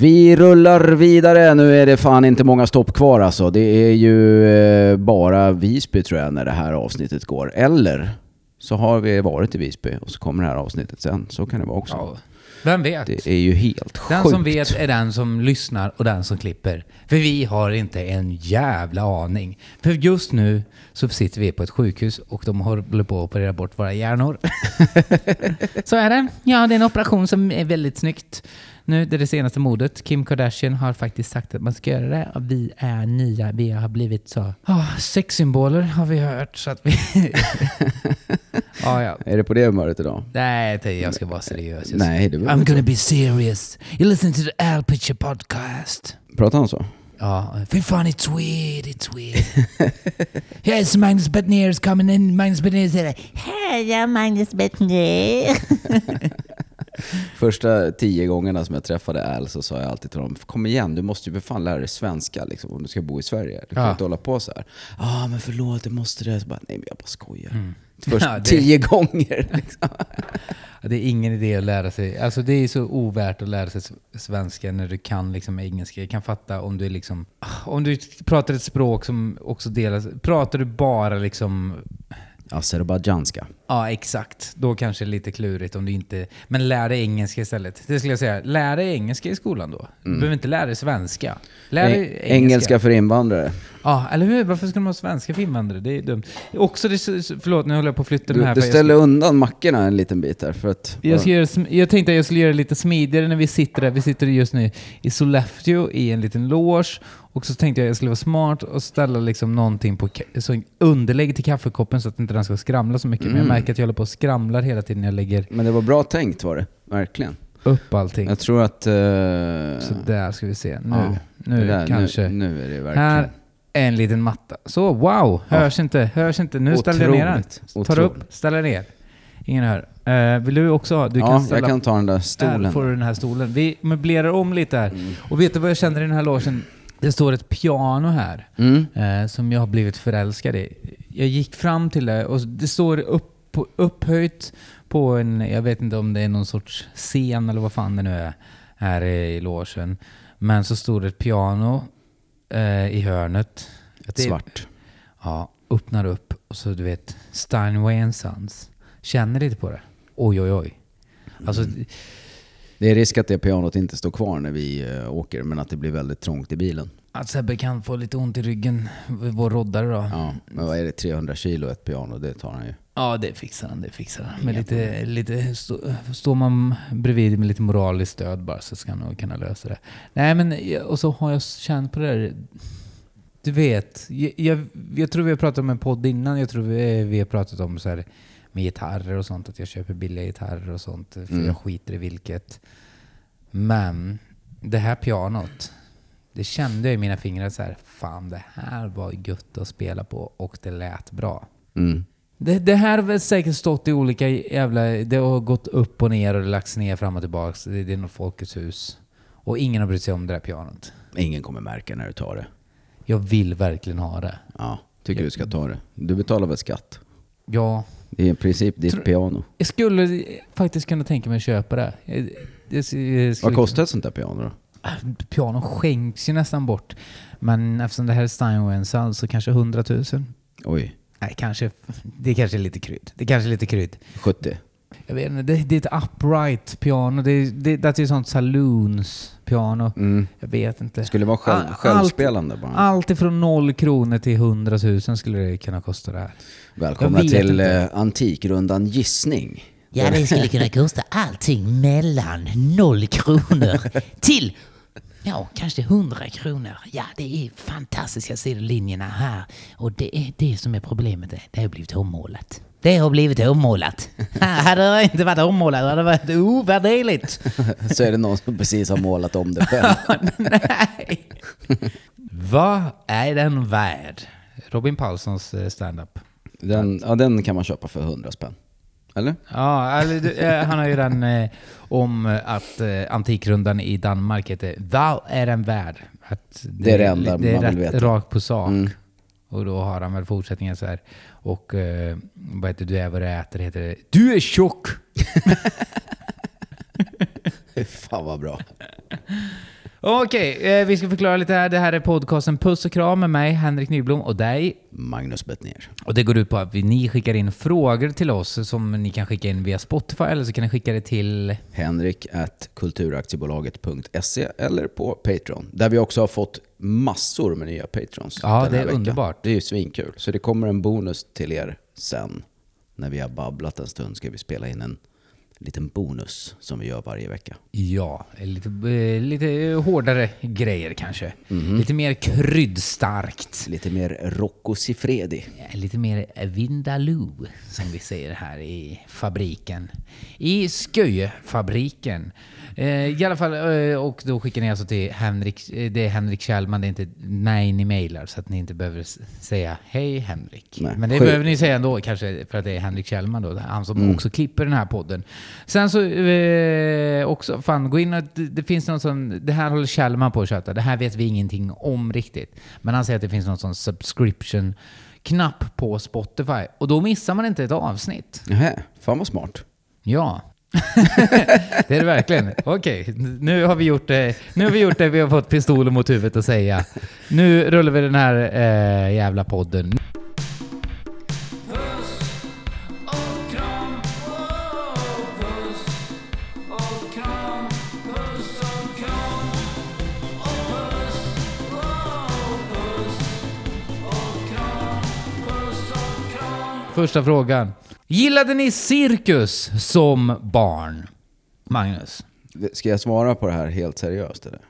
Vi rullar vidare. Nu är det fan inte många stopp kvar alltså. Det är ju eh, bara Visby tror jag när det här avsnittet går. Eller så har vi varit i Visby och så kommer det här avsnittet sen. Så kan det vara också. Ja. Vem vet? Det är ju helt Den sjukt. som vet är den som lyssnar och den som klipper. För vi har inte en jävla aning. För just nu så sitter vi på ett sjukhus och de håller på att operera bort våra hjärnor. så är det. Ja, det är en operation som är väldigt snyggt. Nu, det är det senaste modet. Kim Kardashian har faktiskt sagt att man ska göra det. Och vi är nya. Vi har blivit så... Oh, sexsymboler har vi hört. Så att vi... ja, ja. Är det på det humöret idag? Nej, jag ska vara seriös. Nej, det I'm inte. gonna be serious. You listen to the Al Pitcher podcast. Pratar han så? Ja, fy fan it's weird, it's weird. Here's Magnus Bettner coming in. Magnus Bettner säger Hej, Magnus Bettner. Första tio gångerna som jag träffade Al så sa jag alltid till honom, kom igen, du måste ju för fan lära dig svenska liksom, om du ska bo i Sverige. Du kan Ja. inte hålla på så här. Ja, ah, men förlåt, jag måste det. Så bara, Nej, men jag bara skojar. Först Ja, det- tio gånger. Liksom. Det är ingen idé att lära sig. Alltså det är så ovärt att lära sig svenska när du kan liksom engelska. Jag kan fatta om du liksom... Om du pratar ett språk som också delas... Pratar du bara liksom... Azerbajdzjanska. Ja, exakt. Då kanske det är lite klurigt om du inte... Men lär dig engelska istället. Det skulle jag säga. Lär dig engelska i skolan då. Du behöver inte lära dig svenska. Lär dig Eng- engelska för invandrare. Ja, eller hur? Varför ska de ha svenska för invandrare? Det är dumt. Också, det, förlåt nu håller jag på att flytta den Du, här. du för jag ställer undan mackorna en liten bit där. För att, Jag, ska göra, sm- jag tänkte att jag skulle göra det lite smidigare när vi sitter där. Vi sitter just nu i Sollefteå i en liten loge. Och så tänkte jag att jag skulle vara smart och ställa liksom någonting på så underlägg till kaffekoppen så att inte den ska skramla så mycket. Men jag Mm. märker att jag håller på och skramlar hela tiden när jag lägger Men det var bra tänkt var det, verkligen. upp allting. Jag tror att... eh, Så där ska vi se. Nu, ja, nu där, kanske. Nu, nu är det verkligen... Här är en liten matta. Så wow, hörs inte, hörs inte. Nu ställer jag ner den. Otroligt, Tar upp, otroligt. ställer ner. Ingen hör. Eh, vill du också ha? Du ja, kan ställa jag kan ta den där Där stolen. får du den här stolen. Vi möblerar om lite här. Mm. Och vet du vad jag känner i den här logen? Det står ett piano här Mm. eh, som jag har blivit förälskad i. Jag gick fram till det och det står upp, upphöjt på en, jag vet inte om det är någon sorts scen eller vad fan det nu är, här i logen. Men så stod det ett piano eh, i hörnet. Ett Det- svart. Ja, öppnar upp och så du vet, Steinway Sons. Känner lite på det. Oj, oj, oj. Alltså, Det är risk att det pianot inte står kvar när vi eh, åker, men att det blir väldigt trångt i bilen. Att Sebbe kan få lite ont i ryggen, vår roddare då. Ja, Ja, men vad är det? 300 kilo ett piano, det tar han ju. det fixar han, det fixar han. Men lite, lite stå, står man bredvid med lite moraliskt stöd bara så ska han nog kunna lösa det. Nej men, och så har jag känt på det där. Du vet, jag, jag, jag tror vi har pratat om en podd innan, jag tror vi, vi har pratat om så här med gitarrer och sånt, att jag köper billiga gitarrer och sånt, för Mm. jag skiter i vilket. Men det här pianot, det kände jag i mina fingrar så här, fan det här var gött att spela på och det lät bra. Mm. Det, det här har väl säkert stått i olika jävla... Det har gått upp och ner och lagts ner fram och tillbaka. Det, det är något Folkets hus. Och ingen har brytt sig om det där pianot. Ingen kommer märka när du tar det. Jag vill verkligen ha det. Ja, tycker du ska ta det. Du betalar väl skatt? Ja, Det är i princip ditt Tror- piano. jag skulle faktiskt kunna tänka mig att köpa det. Jag, jag, jag skulle- Vad kostar ett sånt där piano då? Pianon skänks ju nästan bort. Men eftersom det här är Steinway så kanske 100 000. Oj, Nej, kanske... Det kanske är lite krydd. Det kanske är lite krydd. 70. Jag vet inte, det, det är ett upright piano. Det, det, det är ett sånt saloons-piano. Mm. Jag vet inte. Det skulle vara själv, Allt- självspelande bara. Allt ifrån noll kronor till 100 000 skulle det kunna kosta det här. Välkomna till inte. eh, Antikrundan gissning. Ja, det skulle kunna kosta allting mellan noll kronor till Ja, kanske 100 kronor. Ja, det är fantastiska sidolinjerna här. Och det är det som är problemet. Det har blivit ommålat. Det har blivit ommålat. hade det inte varit ommålat hade det varit ovärderligt. Så är det någon som precis har målat om det själv. Nej! Vad är den värd? Robin Paulssons eh, stand-up. Den, ja, den kan man köpa för 100 spänn. Eller? Ja, det- eh, han har ju den eh, om att eh, Antikrundan i Danmark heter Vad är den värd? Att Det är det enda det är man vill veta. rakt på sak. Mm. Och då har han väl fortsättningen så här. Och eh, vad heter du är vad du äter heter det Du är tjock! Fan vad bra. Okej, eh, vi ska förklara lite här. Det här är podcasten Puss och kram med mig, Henrik Nyblom, och dig. Magnus Bettner. Och det går ut på att vi, ni skickar in frågor till oss som ni kan skicka in via Spotify eller så kan ni skicka det till... Henrik kulturaktiebolaget.se eller på Patreon. Där vi också har fått massor med nya Patrons. Ja, det är veckan. underbart. Det är ju svinkul. Så det kommer en bonus till er sen. När vi har babblat en stund ska vi spela in en liten bonus som vi gör varje vecka. Ja, lite, eh, lite hårdare grejer kanske. Lite mer kryddstarkt. Lite mer Rocco Siffredi. Eh, Lite mer Vindaloo, som vi säger här i fabriken. I Sköjefabriken. Eh, I alla fall, eh, och då skickar ni alltså till Henrik, eh, det är Henrik Kjellman, det är inte mig ni mailar, så att ni inte behöver säga hej Henrik. Nej. Men det Sju- behöver ni säga ändå, kanske för att det är Henrik Kjellman då, han som Mm. också klipper den här podden. Sen så, eh, också, fan, gå in och, det, det finns något som, det här håller Kjellman på att köta, det här vet vi ingenting om riktigt. Men han säger att det finns någon sån subscription knapp på Spotify. Och då missar man inte ett avsnitt. Nähä, fan vad smart. Ja. det är det verkligen. Okej, nu har vi gjort det. Nu har vi gjort det. Vi har fått pistolen mot huvudet att säga. Nu rullar vi den här eh, jävla podden. Första frågan. Gillade ni cirkus som barn? Magnus? Ska jag svara på det här helt seriöst eller?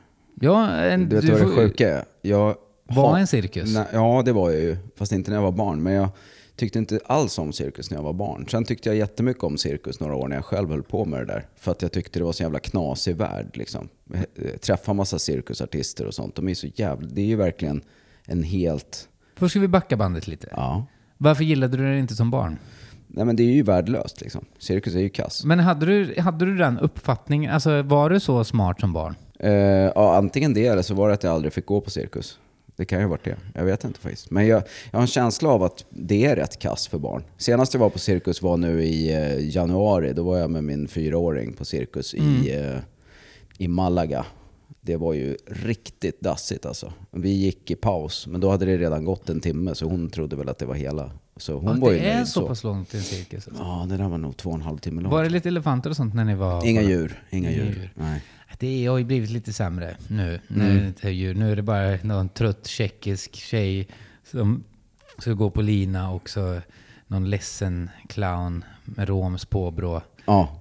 Ja, en, Du vet du vad det sjuka är? Jag Var en cirkus? Nej, ja, det var jag ju. Fast inte när jag var barn. Men jag tyckte inte alls om cirkus när jag var barn. Sen tyckte jag jättemycket om cirkus några år när jag själv höll på med det där. För att jag tyckte det var så jävla knasig värld. Liksom. Jag Träffa massa cirkusartister och sånt. De är så jävla... Det är ju verkligen en helt... Först ska vi backa bandet lite. Ja. Varför gillade du det inte som barn? Nej men det är ju värdelöst liksom. Cirkus är ju kass. Men hade du, hade du den uppfattningen? Alltså var du så smart som barn? Eh, ja, antingen det eller så var det att jag aldrig fick gå på cirkus. Det kan ju ha varit det. Jag vet inte faktiskt. Men jag, jag har en känsla av att det är rätt kass för barn. Senast jag var på cirkus var nu i eh, januari. Då var jag med min fyraåring på cirkus i, eh, i Malaga. Det var ju riktigt dassigt alltså. Vi gick i paus, men då hade det redan gått en timme så hon trodde väl att det var hela. Så hon Ja, var ju det är nöjd så pass långt till en cirkus. alltså. Ja, det där var nog två och en halv timme långt. Var det lite elefanter och sånt när ni var... Inga djur, inga djur. djur. Nej. Det har ju blivit lite sämre nu. Mm. det inte är djur. Nu är det bara någon trött tjeckisk tjej som ska gå på lina och så någon ledsen clown med roms påbrå. Ja.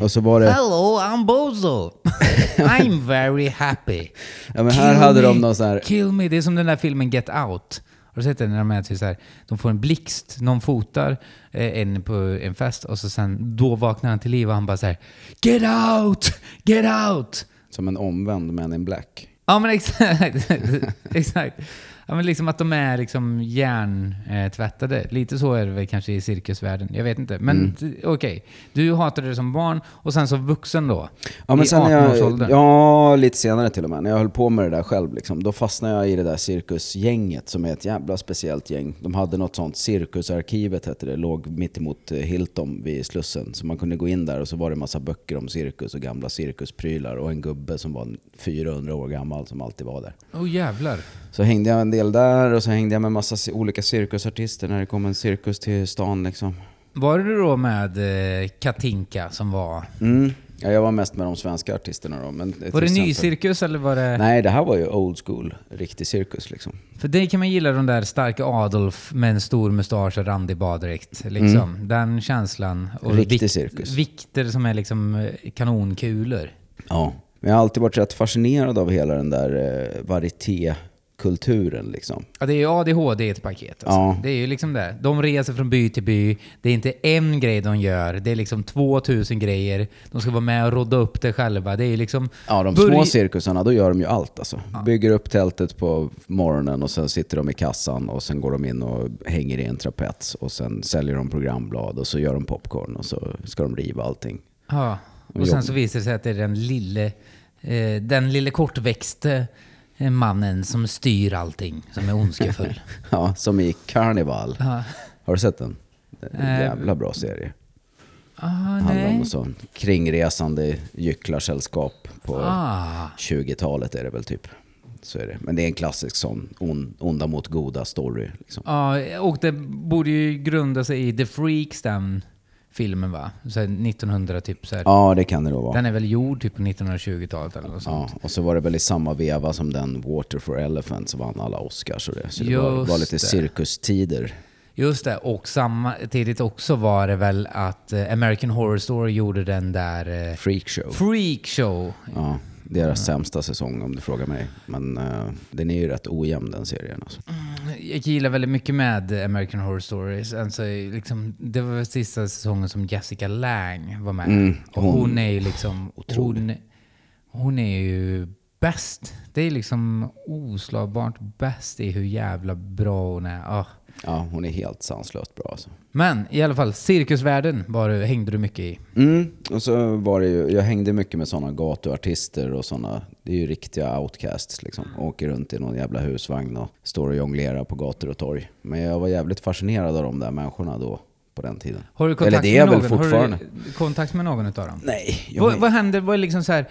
Och så var det... Hello, I'm Bozo! I'm very happy. Ja, men här Kill hade me, de någon sån här... Kill me. Det är som den där filmen Get Out. Har du sett den? När de, är typ så här, de får en blixt, någon fotar eh, en på en fest och så sen, då vaknar han till liv och han bara så här Get out! Get out! Som en omvänd Men in Black. Ja men exakt. exakt. Ja, men liksom att de är liksom hjärntvättade. Lite så är det väl kanske i cirkusvärlden. Jag vet inte. Men Mm. okej. Du hatade det som barn och sen som vuxen då? Ja, men I sen när jag, 18-årsåldern? ja, lite senare till och med. När jag höll på med det där själv, liksom, då fastnade jag i det där cirkusgänget som är ett jävla speciellt gäng. De hade något sånt, Cirkusarkivet hette det, låg mitt emot eh, Hilton vid Slussen. Så man kunde gå in där och så var det massa böcker om cirkus och gamla cirkusprylar och en gubbe som var 400 år gammal som alltid var där. Åh oh, jävlar. Så hängde jag en del där och så hängde jag med massa olika cirkusartister när det kom en cirkus till stan liksom. Var du då med eh, Katinka som var... Mm. Ja, jag var mest med de svenska artisterna då. Men Var det exempel- ny cirkus eller var det... Nej, det här var ju old school, riktig cirkus liksom. För dig kan man gilla de där starka Adolf med en stor mustasch och randig baddräkt. Liksom. Den känslan. Och Mm. Riktig cirkus. Vikter som är liksom eh, kanonkulor. Ja. Men jag har alltid varit rätt fascinerad av hela den där eh, varietékulturen liksom. Ja, det är ju ADHD i ett paket. Alltså. Ja. Det är ju liksom det. De reser från by till by. Det är inte en grej de gör. Det är liksom 2000 grejer. De ska vara med och rodda upp det själva. Det är ju liksom... Ja, de små cirkusarna, då gör de ju allt alltså. Bygger upp tältet på morgonen och sen sitter de i kassan och sen går de in och hänger i en trapets och sen säljer de programblad och så gör de popcorn och så ska de riva allting. Ja. Och Och sen så visar det sig att det är den lille, eh, den lille kortväxte mannen som styr allting, som är ondskefull. Ja, som i Carnival. ja. Har du sett den? En Eh, jävla bra serie. Ah, Handlar om så kringresande gycklarsällskap på Ah. 20-talet är det väl typ. Så är det. Men det är en klassisk sån on, onda mot goda story. Liksom. Ja, och det borde ju grunda sig i The Freaks, den filmen va? Så här 1900 typ så här. Ja, det kan det då vara. Den är väl gjord typ på 1920-talet eller något sånt. Ja, och så var det väl i samma veva som den Water for Elephants vann alla Oscars och det. Så det var, Just var lite cirkustider. Just det, och samtidigt också var det väl att eh, American Horror Story gjorde den där eh, Freakshow. Freak Show. Ja, deras sämsta säsong om du frågar mig. Men eh, den är ju rätt ojämn den serien. Alltså. Jag gillar väldigt mycket med American Horror Stories. Alltså, liksom, det var sista säsongen som Jessica Lang var med. Mm, och hon- hon är ju liksom... Hon, hon är ju bäst. Det är liksom oslagbart bäst i hur jävla bra hon är. Ah. Ja, hon är helt sanslöst bra alltså. Men i alla fall, cirkusvärlden var, du- hängde du mycket i. Mm, och så var det ju, jag hängde mycket med sådana gatuartister och sådana, det är ju riktiga outcasts liksom. Åker runt i någon jävla husvagn och står och jonglerar på gator och torg. Men jag var jävligt fascinerad av de där människorna då, på den tiden. Har du kontakt Eller det är med väl någon? fortfarande. Har du kontakt med någon utav dem? Nej, Vad, vad händer, vad är liksom så här,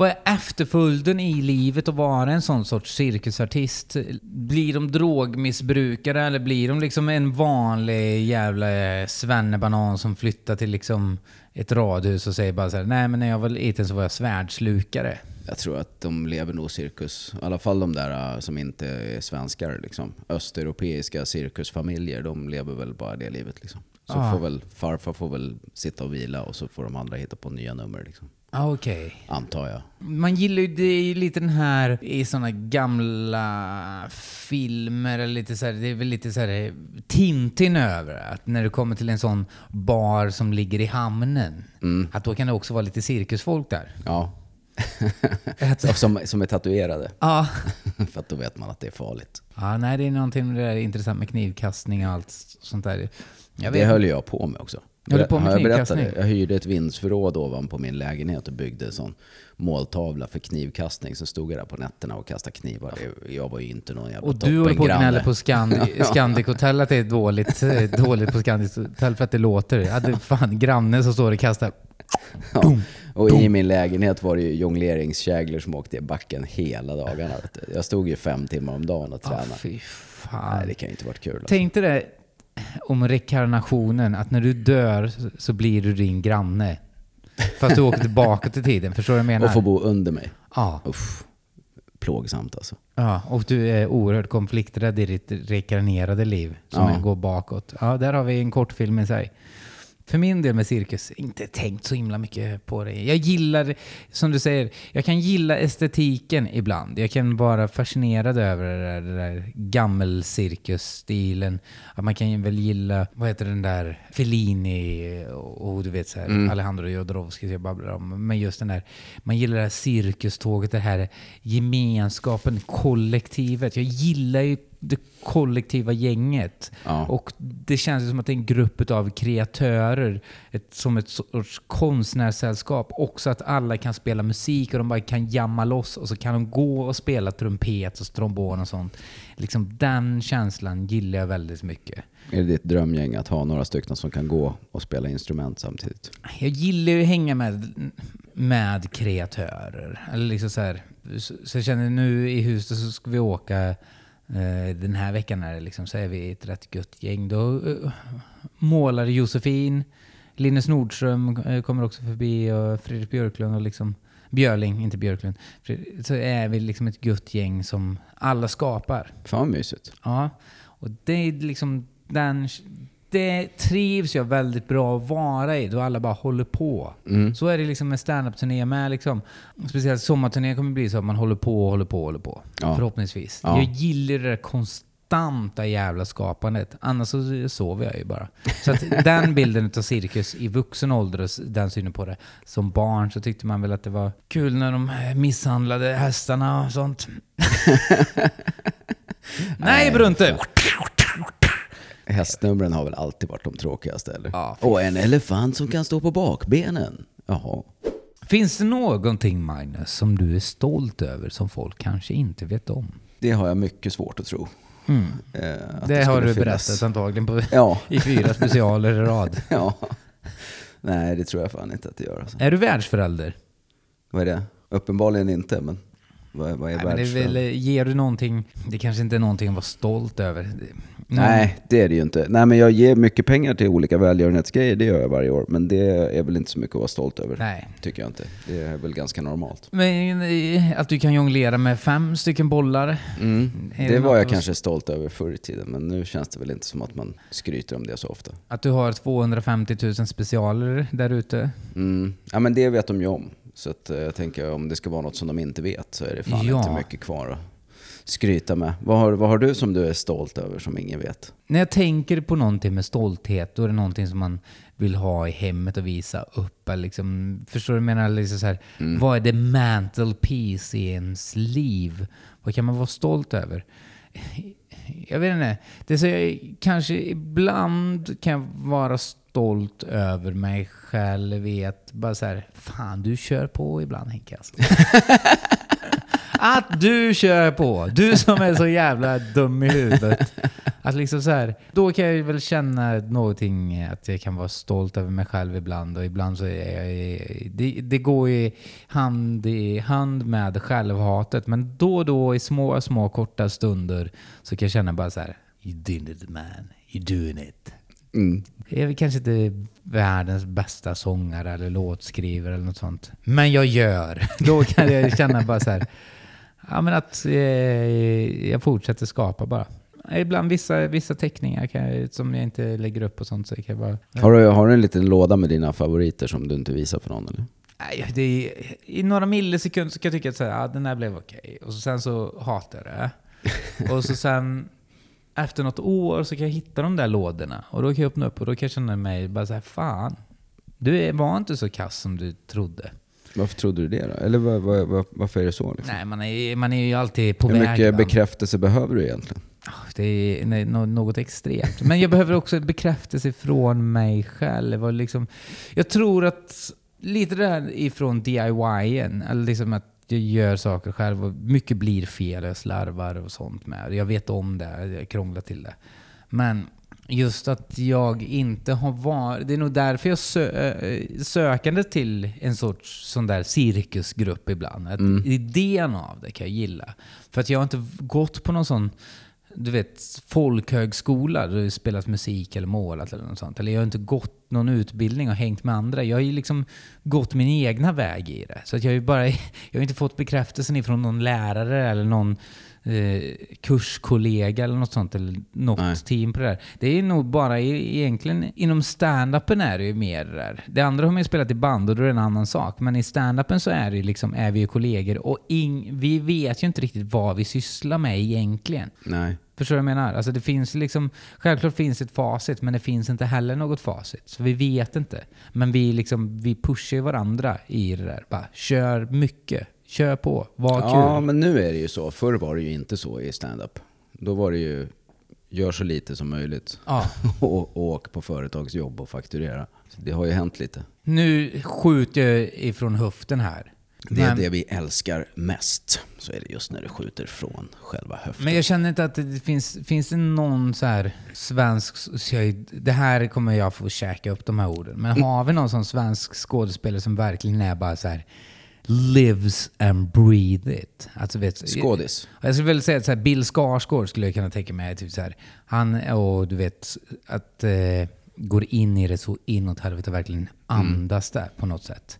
vad är efterföljden i livet att vara en sån sorts cirkusartist? Blir de drogmissbrukare eller blir de liksom en vanlig jävla svennebanan som flyttar till liksom ett radhus och säger bara så här, nej men när jag var liten så var jag svärdslukare. Jag tror att de lever nog cirkus. I alla fall de där uh, som inte är svenskar. Liksom. Östeuropeiska cirkusfamiljer, de lever väl bara det livet. Liksom. Så Ah. får väl, farfar får väl sitta och vila och så får de andra hitta på nya nummer. Liksom. Okej. Antar jag. Man gillar ju, det är ju lite den här i såna gamla filmer, eller lite så här, det är väl lite så här eh, Tintin över. Att när du kommer till en sån bar som ligger i hamnen, att då kan det också vara lite cirkusfolk där. Ja. Som, som är tatuerade. Ja. För att då vet man att det är farligt. Ja, nej det är någonting med det där intressant med knivkastning och allt sånt där. Det höll jag på med också. Höll du på med jag knivkastning? det? Jag hyrde ett vindsförråd ovanpå min lägenhet och byggde en sån måltavla för knivkastning. Så stod jag där på nätterna och kastade knivar. Det- Jag var ju inte någon jävla Och du håller på och gnäller på Scandi- Scandic Hotel att det är dåligt, eh, dåligt på Scandic Hotel för att det låter. Jag hade fan grannen som står och kastar. Ja. Och i min lägenhet var det ju jongleringskäglor som åkte i backen hela dagarna. Jag stod ju fem timmar om dagen och Ah, tränade. fy Nej, fan. det kan ju inte varit kul. Alltså. Tänk dig det om rekarnationen, att när du dör så- blir du din granne. Fast du åker tillbaka till tiden, förstår du vad jag menar? Och få bo under mig. Ja, Uff, plågsamt alltså. ja, och du är oerhört konflikträdd i ditt rekarnerade liv som Ja. går bakåt. Ja, där har vi en kortfilm i sig. För min del med cirkus, inte tänkt så himla mycket på det. Jag gillar, som du säger, jag kan gilla estetiken ibland. Jag kan vara fascinerad över det där, det där gammelcirkusstilen. Att man kan väl gilla, vad heter den där, Fellini och, och du vet så här, Alejandro Jodorowsky jag babblar om. Men just den där, man gillar det här cirkuståget, det här gemenskapen, kollektivet. Jag gillar ju det kollektiva gänget. Ja. Och det känns som att det är en grupp av kreatörer, ett, som ett sorts konstnärssällskap. Också att alla kan spela musik och de bara kan jamma loss och så kan de gå och spela trumpet och trombon och sånt. Liksom den känslan gillar jag väldigt mycket. Är det ditt drömgäng att ha några stycken som kan gå och spela instrument samtidigt? Jag gillar ju att hänga med, med kreatörer. Eller liksom så, här, så, så jag känner nu i huset så ska vi åka den här veckan är det liksom, så är vi ett rätt gött gäng. Då eh, målare Josefin, Linus Nordström eh, kommer också förbi och Fredrik Björklund och liksom Björling, inte Björklund. Så är vi liksom ett gött gäng som alla skapar. Fan mysigt. Ja, och det är liksom den... Det trivs jag väldigt bra att vara i, då alla bara håller på. Mm. Så är det liksom med standup-turné med. Liksom. Speciellt sommarturné kommer bli så att man håller på och håller på och håller på. Ja. Förhoppningsvis. Ja. Jag gillar det där konstanta jävla skapandet. Annars så sover jag ju bara. Så att den bilden av cirkus i vuxen ålder och den synen på det. Som barn så tyckte man väl att det var kul när de misshandlade hästarna och sånt. Nej Brunte! Hästnumren har väl alltid varit de tråkigaste eller? Ja, och en elefant som kan stå på bakbenen. Jaha. Finns det någonting Magnus som du är stolt över som folk kanske inte vet om? Det har jag mycket svårt att tro. Eh, att Mm. Det har du finnas. berättat antagligen på, Ja. i fyra specialer i rad. Ja. Nej, det tror jag fan inte att det gör. Alltså. Är du världsförälder? Vad är det? Uppenbarligen inte, men vad, vad är Nej, men det är väl, ger du någonting, det kanske inte är någonting att vara stolt över. Någon- Nej, det är det ju inte. Nej, men jag ger mycket pengar till olika välgörenhetsgrejer, det gör jag varje år. Men det är väl inte så mycket att vara stolt över. Nej. Tycker jag inte. Det är väl ganska normalt. Men eh, att du kan jonglera med fem stycken bollar. Mm. Det det var jag att- kanske stolt över förr i tiden, men nu känns det väl inte som att man skryter om det så ofta. Att du har 250 000 specialer där ute. Mm. Ja, men det vet de ju om. Så att, eh, jag tänker om det ska vara något som de inte vet så är det fan Ja. inte mycket kvar att skryta med. Vad har, vad har du som du är stolt över som ingen vet? När jag tänker på någonting med stolthet, då är det någonting som man vill ha i hemmet och visa upp. Eller Liksom, förstår du jag menar? Liksom så här, Vad är det mantelpiece i ens liv? Vad kan man vara stolt över? Jag vet inte. Det är så jag, kanske ibland kan jag vara stolt över mig själv att bara så här, fan du kör på ibland Henke alltså. Att du kör på! Du som är så jävla dum i huvudet. Att liksom så här, då kan jag väl känna någonting, att jag kan vara stolt över mig själv ibland och ibland så är jag, det, det går ju hand i hand med självhatet. Men då och då i små, små korta stunder så kan jag känna bara så här, You did it man, you doing it. Mm. Jag är kanske inte världens bästa sångare eller låtskrivare eller något sånt. Men jag gör. Då kan jag känna bara så här. Ja, men att eh, jag fortsätter skapa bara. Ibland vissa, vissa teckningar kan som jag inte lägger upp och sånt. Så kan jag bara, Har, du, har du en liten låda med dina favoriter som du inte visar för någon? Eller? Nej, det I några millisekunder så kan jag tycka att så här, ah, den här blev okej. Och så sen så hatar jag det. och så sen efter något år så kan jag hitta de där lådorna. Och då kan jag öppna upp och då kan jag känna mig bara så här, fan. Du var inte så kass som du trodde. Varför trodde du det då? Eller vad, vad, vad, varför är det så? Liksom? Nej, man är, man är ju alltid på Hur väg. mycket va? bekräftelse behöver du egentligen? Det är nej, nå- något extremt. Men jag behöver också bekräftelse från mig själv. Och liksom, jag tror att lite det där ifrån DIYen, eller liksom att jag gör saker själv och mycket blir fel, jag slarvar och sånt med. Jag vet om det, jag krånglar till det. Men just att jag inte har varit... Det är nog därför jag sö, äh, sökande till en sorts sån där cirkusgrupp ibland. Att Idén av det kan jag gilla. För att jag har inte gått på någon sån du vet, folkhögskola där det spelas musik eller målat eller något sånt. Eller jag har inte gått någon utbildning och hängt med andra. Jag har ju liksom gått min egna väg i det. Så att jag har bara, jag har inte fått bekräftelsen ifrån någon lärare eller någon eh, kurskollega eller något sånt. Eller något Nej. team på det där. Det är nog bara egentligen, inom stand-upen är det ju mer det där. Det andra har man ju spelat i band och då är det en annan sak. Men i stand-upen så är det liksom, är vi ju kollegor och ing, vi vet ju inte riktigt vad vi sysslar med egentligen. Nej. Förstår du vad jag menar? Alltså det finns liksom, självklart finns ett facit, men det finns inte heller något facit. Så vi vet inte. Men vi, liksom, vi pushar varandra i det där. Bara, kör mycket, kör på, var Ja, kul. men nu är det ju så. Förr var det ju inte så i stand-up. Då var det ju, gör så lite som möjligt. Ja. och, och åk på företagsjobb och fakturera. Så det har ju hänt lite. Nu skjuter jag ifrån höften här. Det är Men- det vi älskar mest. Så är det just när du skjuter från själva höften. Men jag känner inte att det finns, finns det någon så här svensk, så jag- det här kommer jag få käka upp de här orden, men Mm. har vi någon sån svensk skådespelare som verkligen är bara så här lives and breathe it? Alltså vet, Skådis. Jag skulle väl säga att så här, Bill Skarsgård skulle jag kunna tänka mig. Typ så här, han och du vet, att eh, går in i det så inåt helvete och verkligen andas där på något sätt.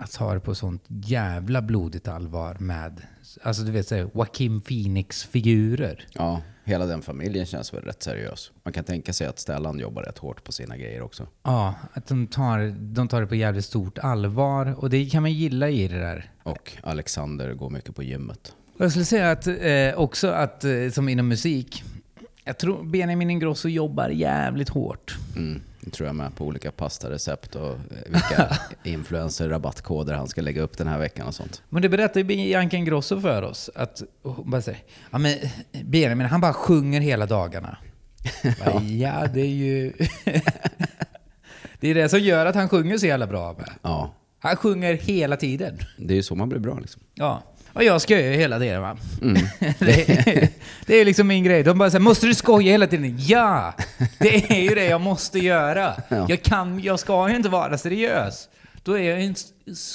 Att ta det på sånt jävla blodigt allvar med, alltså du vet, så här, Joaquin Phoenix-figurer. Ja, hela den familjen känns väl rätt seriös. Man kan tänka sig att Stellan jobbar rätt hårt på sina grejer också. Ja, att de tar, de tar det på jävligt stort allvar. Och det kan man gilla i det där. Och Alexander går mycket på gymmet. Jag skulle säga att eh, också att, eh, som inom musik, jag tror Benjamin Ingrosso jobbar jävligt hårt. Mm, det tror jag med på olika pastarecept och eh, vilka influencer-rabattkoder han ska lägga upp den här veckan och sånt. Men det berättar ju Bianca Ingrosso för oss. Att hon bara säger, ja men Benjamin han bara sjunger hela dagarna. Bara, ja, det är ju... det är det som gör att han sjunger så jävla bra. Med. Ja, Han sjunger hela tiden. Det är ju så man blir bra liksom. Ja. Och jag skojar ju hela tiden va. Mm. det, är, det är liksom min grej. De bara säger måste du skoja hela tiden? Ja! Det är ju det jag måste göra. Ja. Jag, kan, jag ska ju inte vara seriös. Då är jag en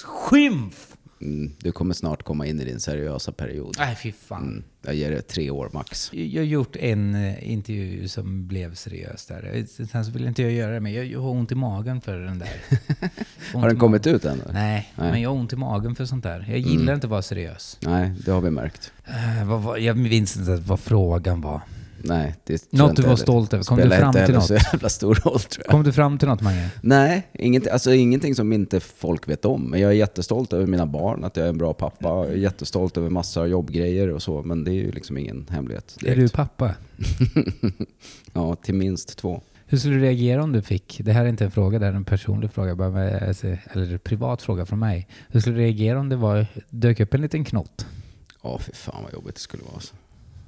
skymf. Mm, du kommer snart komma in i din seriösa period. Nej, fy fan. Mm, jag ger det tre år max. Jag har gjort en eh, intervju som blev seriös där. Sen så vill inte jag göra det, men jag har ont i magen för den där. Har den kommit ut än? Nej, Nej. Mm. men jag har ont i magen för sånt där. Jag gillar inte att vara seriös. Nej, det har vi märkt. Eh, jag minns inte vad frågan var. Nej, det Något du var stolt över. Kom du fram till något? så jävla stor roll tror jag. Kom du fram till något, Mange? Nej, inget, alltså ingenting som inte folk vet om. Men jag är jättestolt över mina barn, att jag är en bra pappa. Jag är jättestolt över massa av jobbgrejer och så. Men det är ju liksom ingen hemlighet. Är direkt. du pappa? Ja, till minst två. Hur skulle du reagera om du fick, det här är inte en fråga, det är en personlig fråga, bara med, alltså, eller en privat fråga från mig. Hur skulle du reagera om det var, dök upp en liten knott? Ja, fy fan vad jobbigt det skulle vara. Alltså.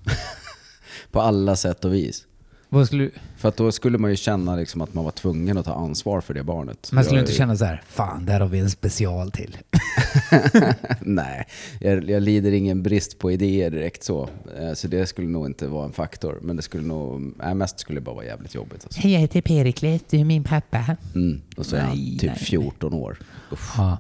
På alla sätt och vis. Vad skulle, För att då skulle man ju känna liksom att man var tvungen att ta ansvar för det barnet. man skulle Jag- inte känna så här, fan där har vi en special till. Nej, jag, jag lider ingen brist på idéer direkt så. Eh, Så det skulle nog inte vara en faktor. Men det skulle nog, nej, mest skulle det bara vara jävligt jobbigt. Alltså. Hej, jag heter Perikles, du är min pappa. Mm. Och så är han Nej, typ nej. 14 år. Uff. Ja.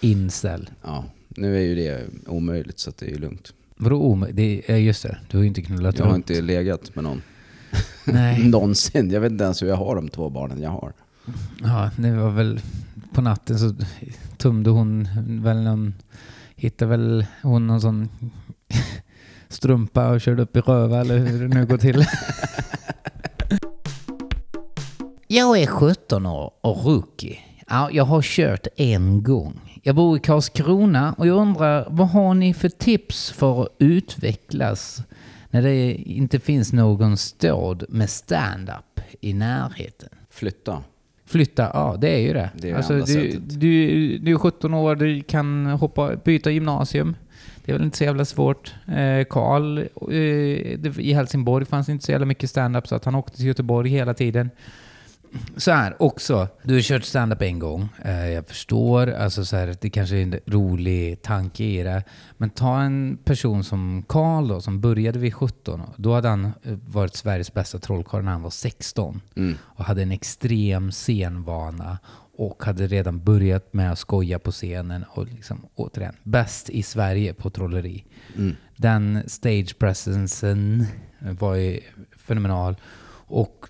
Incel. Ja, nu är ju det omöjligt så att det är ju lugnt. Vadå omöjligt? Det är just det, du har ju inte knullat Jag har runt. inte legat med någon Nej. någonsin. Jag vet inte ens hur jag har de två barnen jag har. Ja, det var väl på natten så tumde hon väl någon, hittade väl hon någon sån strumpa och körde upp i röva eller hur det nu går till. Jag är 17 år och rookie. Ja, jag har kört en gång. Jag bor i Karlskrona och jag undrar vad har ni för tips för att utvecklas när det inte finns någon stad med stand-up i närheten? Flytta. Flytta, ja det är ju det. Det är alltså, du, sättet. du, du är 17 år, du kan hoppa, byta gymnasium. Det är väl inte så jävla svårt. Eh, Karl eh, det, i Helsingborg fanns inte så jävla mycket stand-up så att han åkte till Göteborg hela tiden. Så här också, du har kört stand-up en gång. Eh, jag förstår, alltså så här, det kanske är en rolig tanke i det. Men ta en person som Karl då, som började vid 17. Då hade han eh, varit Sveriges bästa trollkarl när han var 16 Mm. och hade en extrem scenvana och hade redan börjat med att skoja på scenen och liksom, återigen, bäst i Sverige på trolleri. Mm. Den stage presencen var ju fenomenal. Och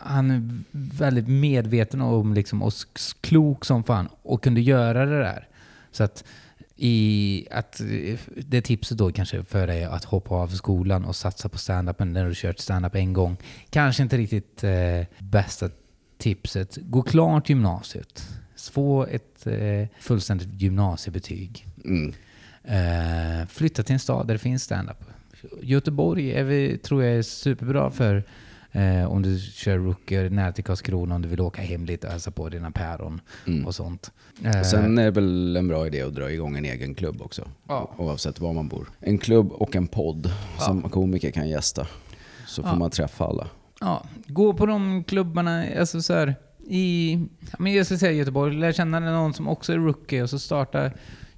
han är väldigt medveten om liksom, och klok som fan och kunde göra det där. Så att i att det tipset då kanske för dig att hoppa av skolan och satsa på stand-upen när du kört stand-up en gång. Kanske inte riktigt eh, bästa tipset. Gå klart gymnasiet. Få ett eh, fullständigt gymnasiebetyg. Mm. Eh, flytta till en stad där det finns stand-up. Göteborg är vi, tror jag är superbra för eh, om du kör rookie nära till Karlskrona, om du vill åka hem lite och hälsa på dina päron Mm. och sånt. Eh, Och Sen är det väl en bra idé att dra igång en egen klubb också. Ja. Oavsett var man bor. En klubb och en podd som komiker kan gästa. Så får Ja. man träffa alla. ja, gå på de klubbarna, alltså så här, i, ja, men jag ska säga Göteborg, lär känna någon som också är rookie och så starta,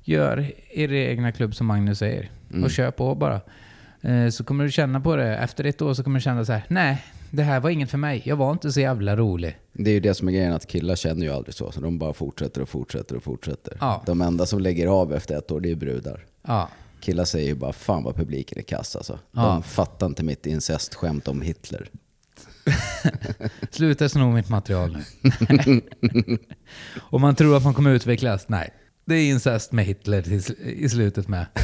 gör er egna klubb som Magnus säger. Mm. Och kör på bara. Eh, så kommer du känna på det, efter ett år så kommer du känna så här: nej, det här var inget för mig. Jag var inte så jävla rolig. Det är ju det som är grejen, att killar känner ju aldrig så. Så de bara fortsätter och fortsätter och fortsätter. Ja. De enda som lägger av efter ett år, det är brudar. Ja. Killar säger ju bara fan vad publiken är kass alltså. Ja. De fattar inte mitt incestskämt om Hitler. Sluta sno mitt material nu. Och man tror att man kommer utvecklas. Nej. Det är incest med Hitler i slutet med.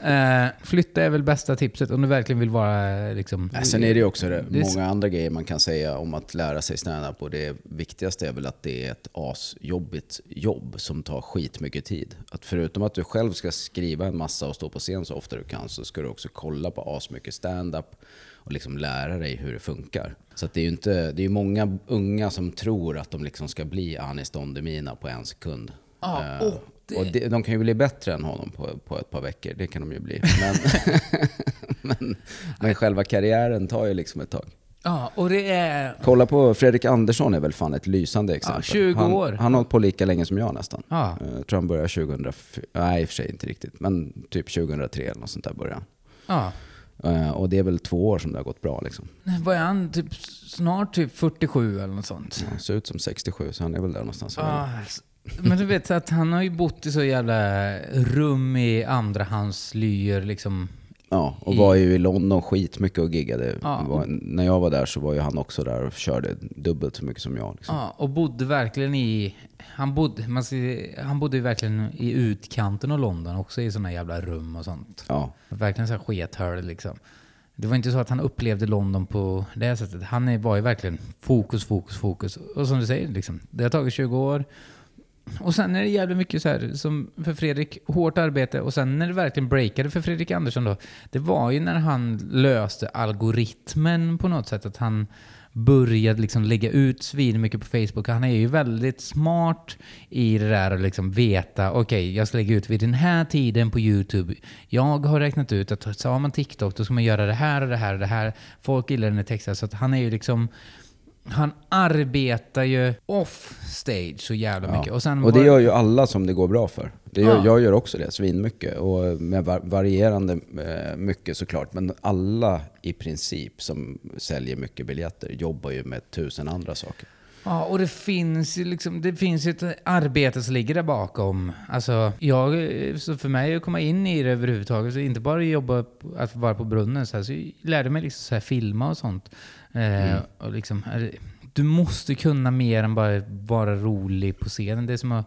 Eh, flytta är väl bästa tipset om du verkligen vill vara liksom... Ja, Sen är det ju också det, Det många andra grejer man kan säga om att lära sig stand-up och det viktigaste är väl att det är ett asjobbigt jobb som tar skitmycket tid. Att förutom att du själv ska skriva en massa och stå på scen så ofta du kan så ska du också kolla på asmycket stand-up och liksom lära dig hur det funkar. Så det är ju inte, det är många unga som tror att de liksom ska bli Anis Don Demina på en sekund. Ja, Eh, och det- och det, de kan ju bli bättre än honom på, på ett par veckor, det kan de ju bli. Men, men, men själva karriären tar ju liksom ett tag. Ja, och det är... Kolla på Fredrik Andersson är väl fan ett lysande exempel. 20 han, år. Han har hållit på lika länge som jag nästan. Ja. Eh, Jag tror han började 2004, nej i och för sig inte riktigt, men typ 2003 eller något sånt där började Ja. han. Eh, Och det är väl två år som det har gått bra liksom. Vad är han? Typ, snart typ 47 eller något sånt. Han ser ut som 67 så han är väl där någonstans. Ah, s- men du vet att han har ju bott i så jävla rum i andrahandslyor liksom. Ja, och var ju i London skitmycket och giggade. Ja. Var, när jag var där så var ju han också där och körde dubbelt så mycket som jag. Liksom. Ja, och bodde verkligen i... Han bodde, man ska, han bodde ju verkligen i utkanten av London också i såna jävla rum och sånt. Ja. Verkligen så här skethörd liksom. Det var inte så att han upplevde London på det sättet. Han var ju verkligen fokus, fokus, fokus. Och som du säger, liksom, det har tagit 20 år. Och sen är det jävligt mycket så här, som för Fredrik, hårt arbete. Och sen när det verkligen breakade för Fredrik Andersson då, det var ju när han löste algoritmen på något sätt. Att han började liksom lägga ut svin mycket på Facebook. Han är ju väldigt smart i det där att liksom veta, okej, jag ska lägga ut vid den här tiden på YouTube. Jag har räknat ut att så har man TikTok, då ska man göra det här och det här och det här. Folk gillar den här texten. Så att han är ju liksom han arbetar ju off stage så jävla mycket. Och, sen och det gör ju alla som det går bra för. Det gör, Ja. Jag gör också det, svinmycket. Och med va- varierande eh, mycket såklart. Men alla i princip som säljer mycket biljetter jobbar ju med tusen andra saker. Ja, och det finns ju liksom, det finns ett arbete som ligger där bakom. Alltså, jag, så för mig att komma in i det överhuvudtaget, så inte bara jobba, på- att vara på brunnen, så, här, så jag lärde mig liksom så här filma och sånt. Eh, och liksom, du måste kunna mer än bara vara rolig på scenen. Det är som att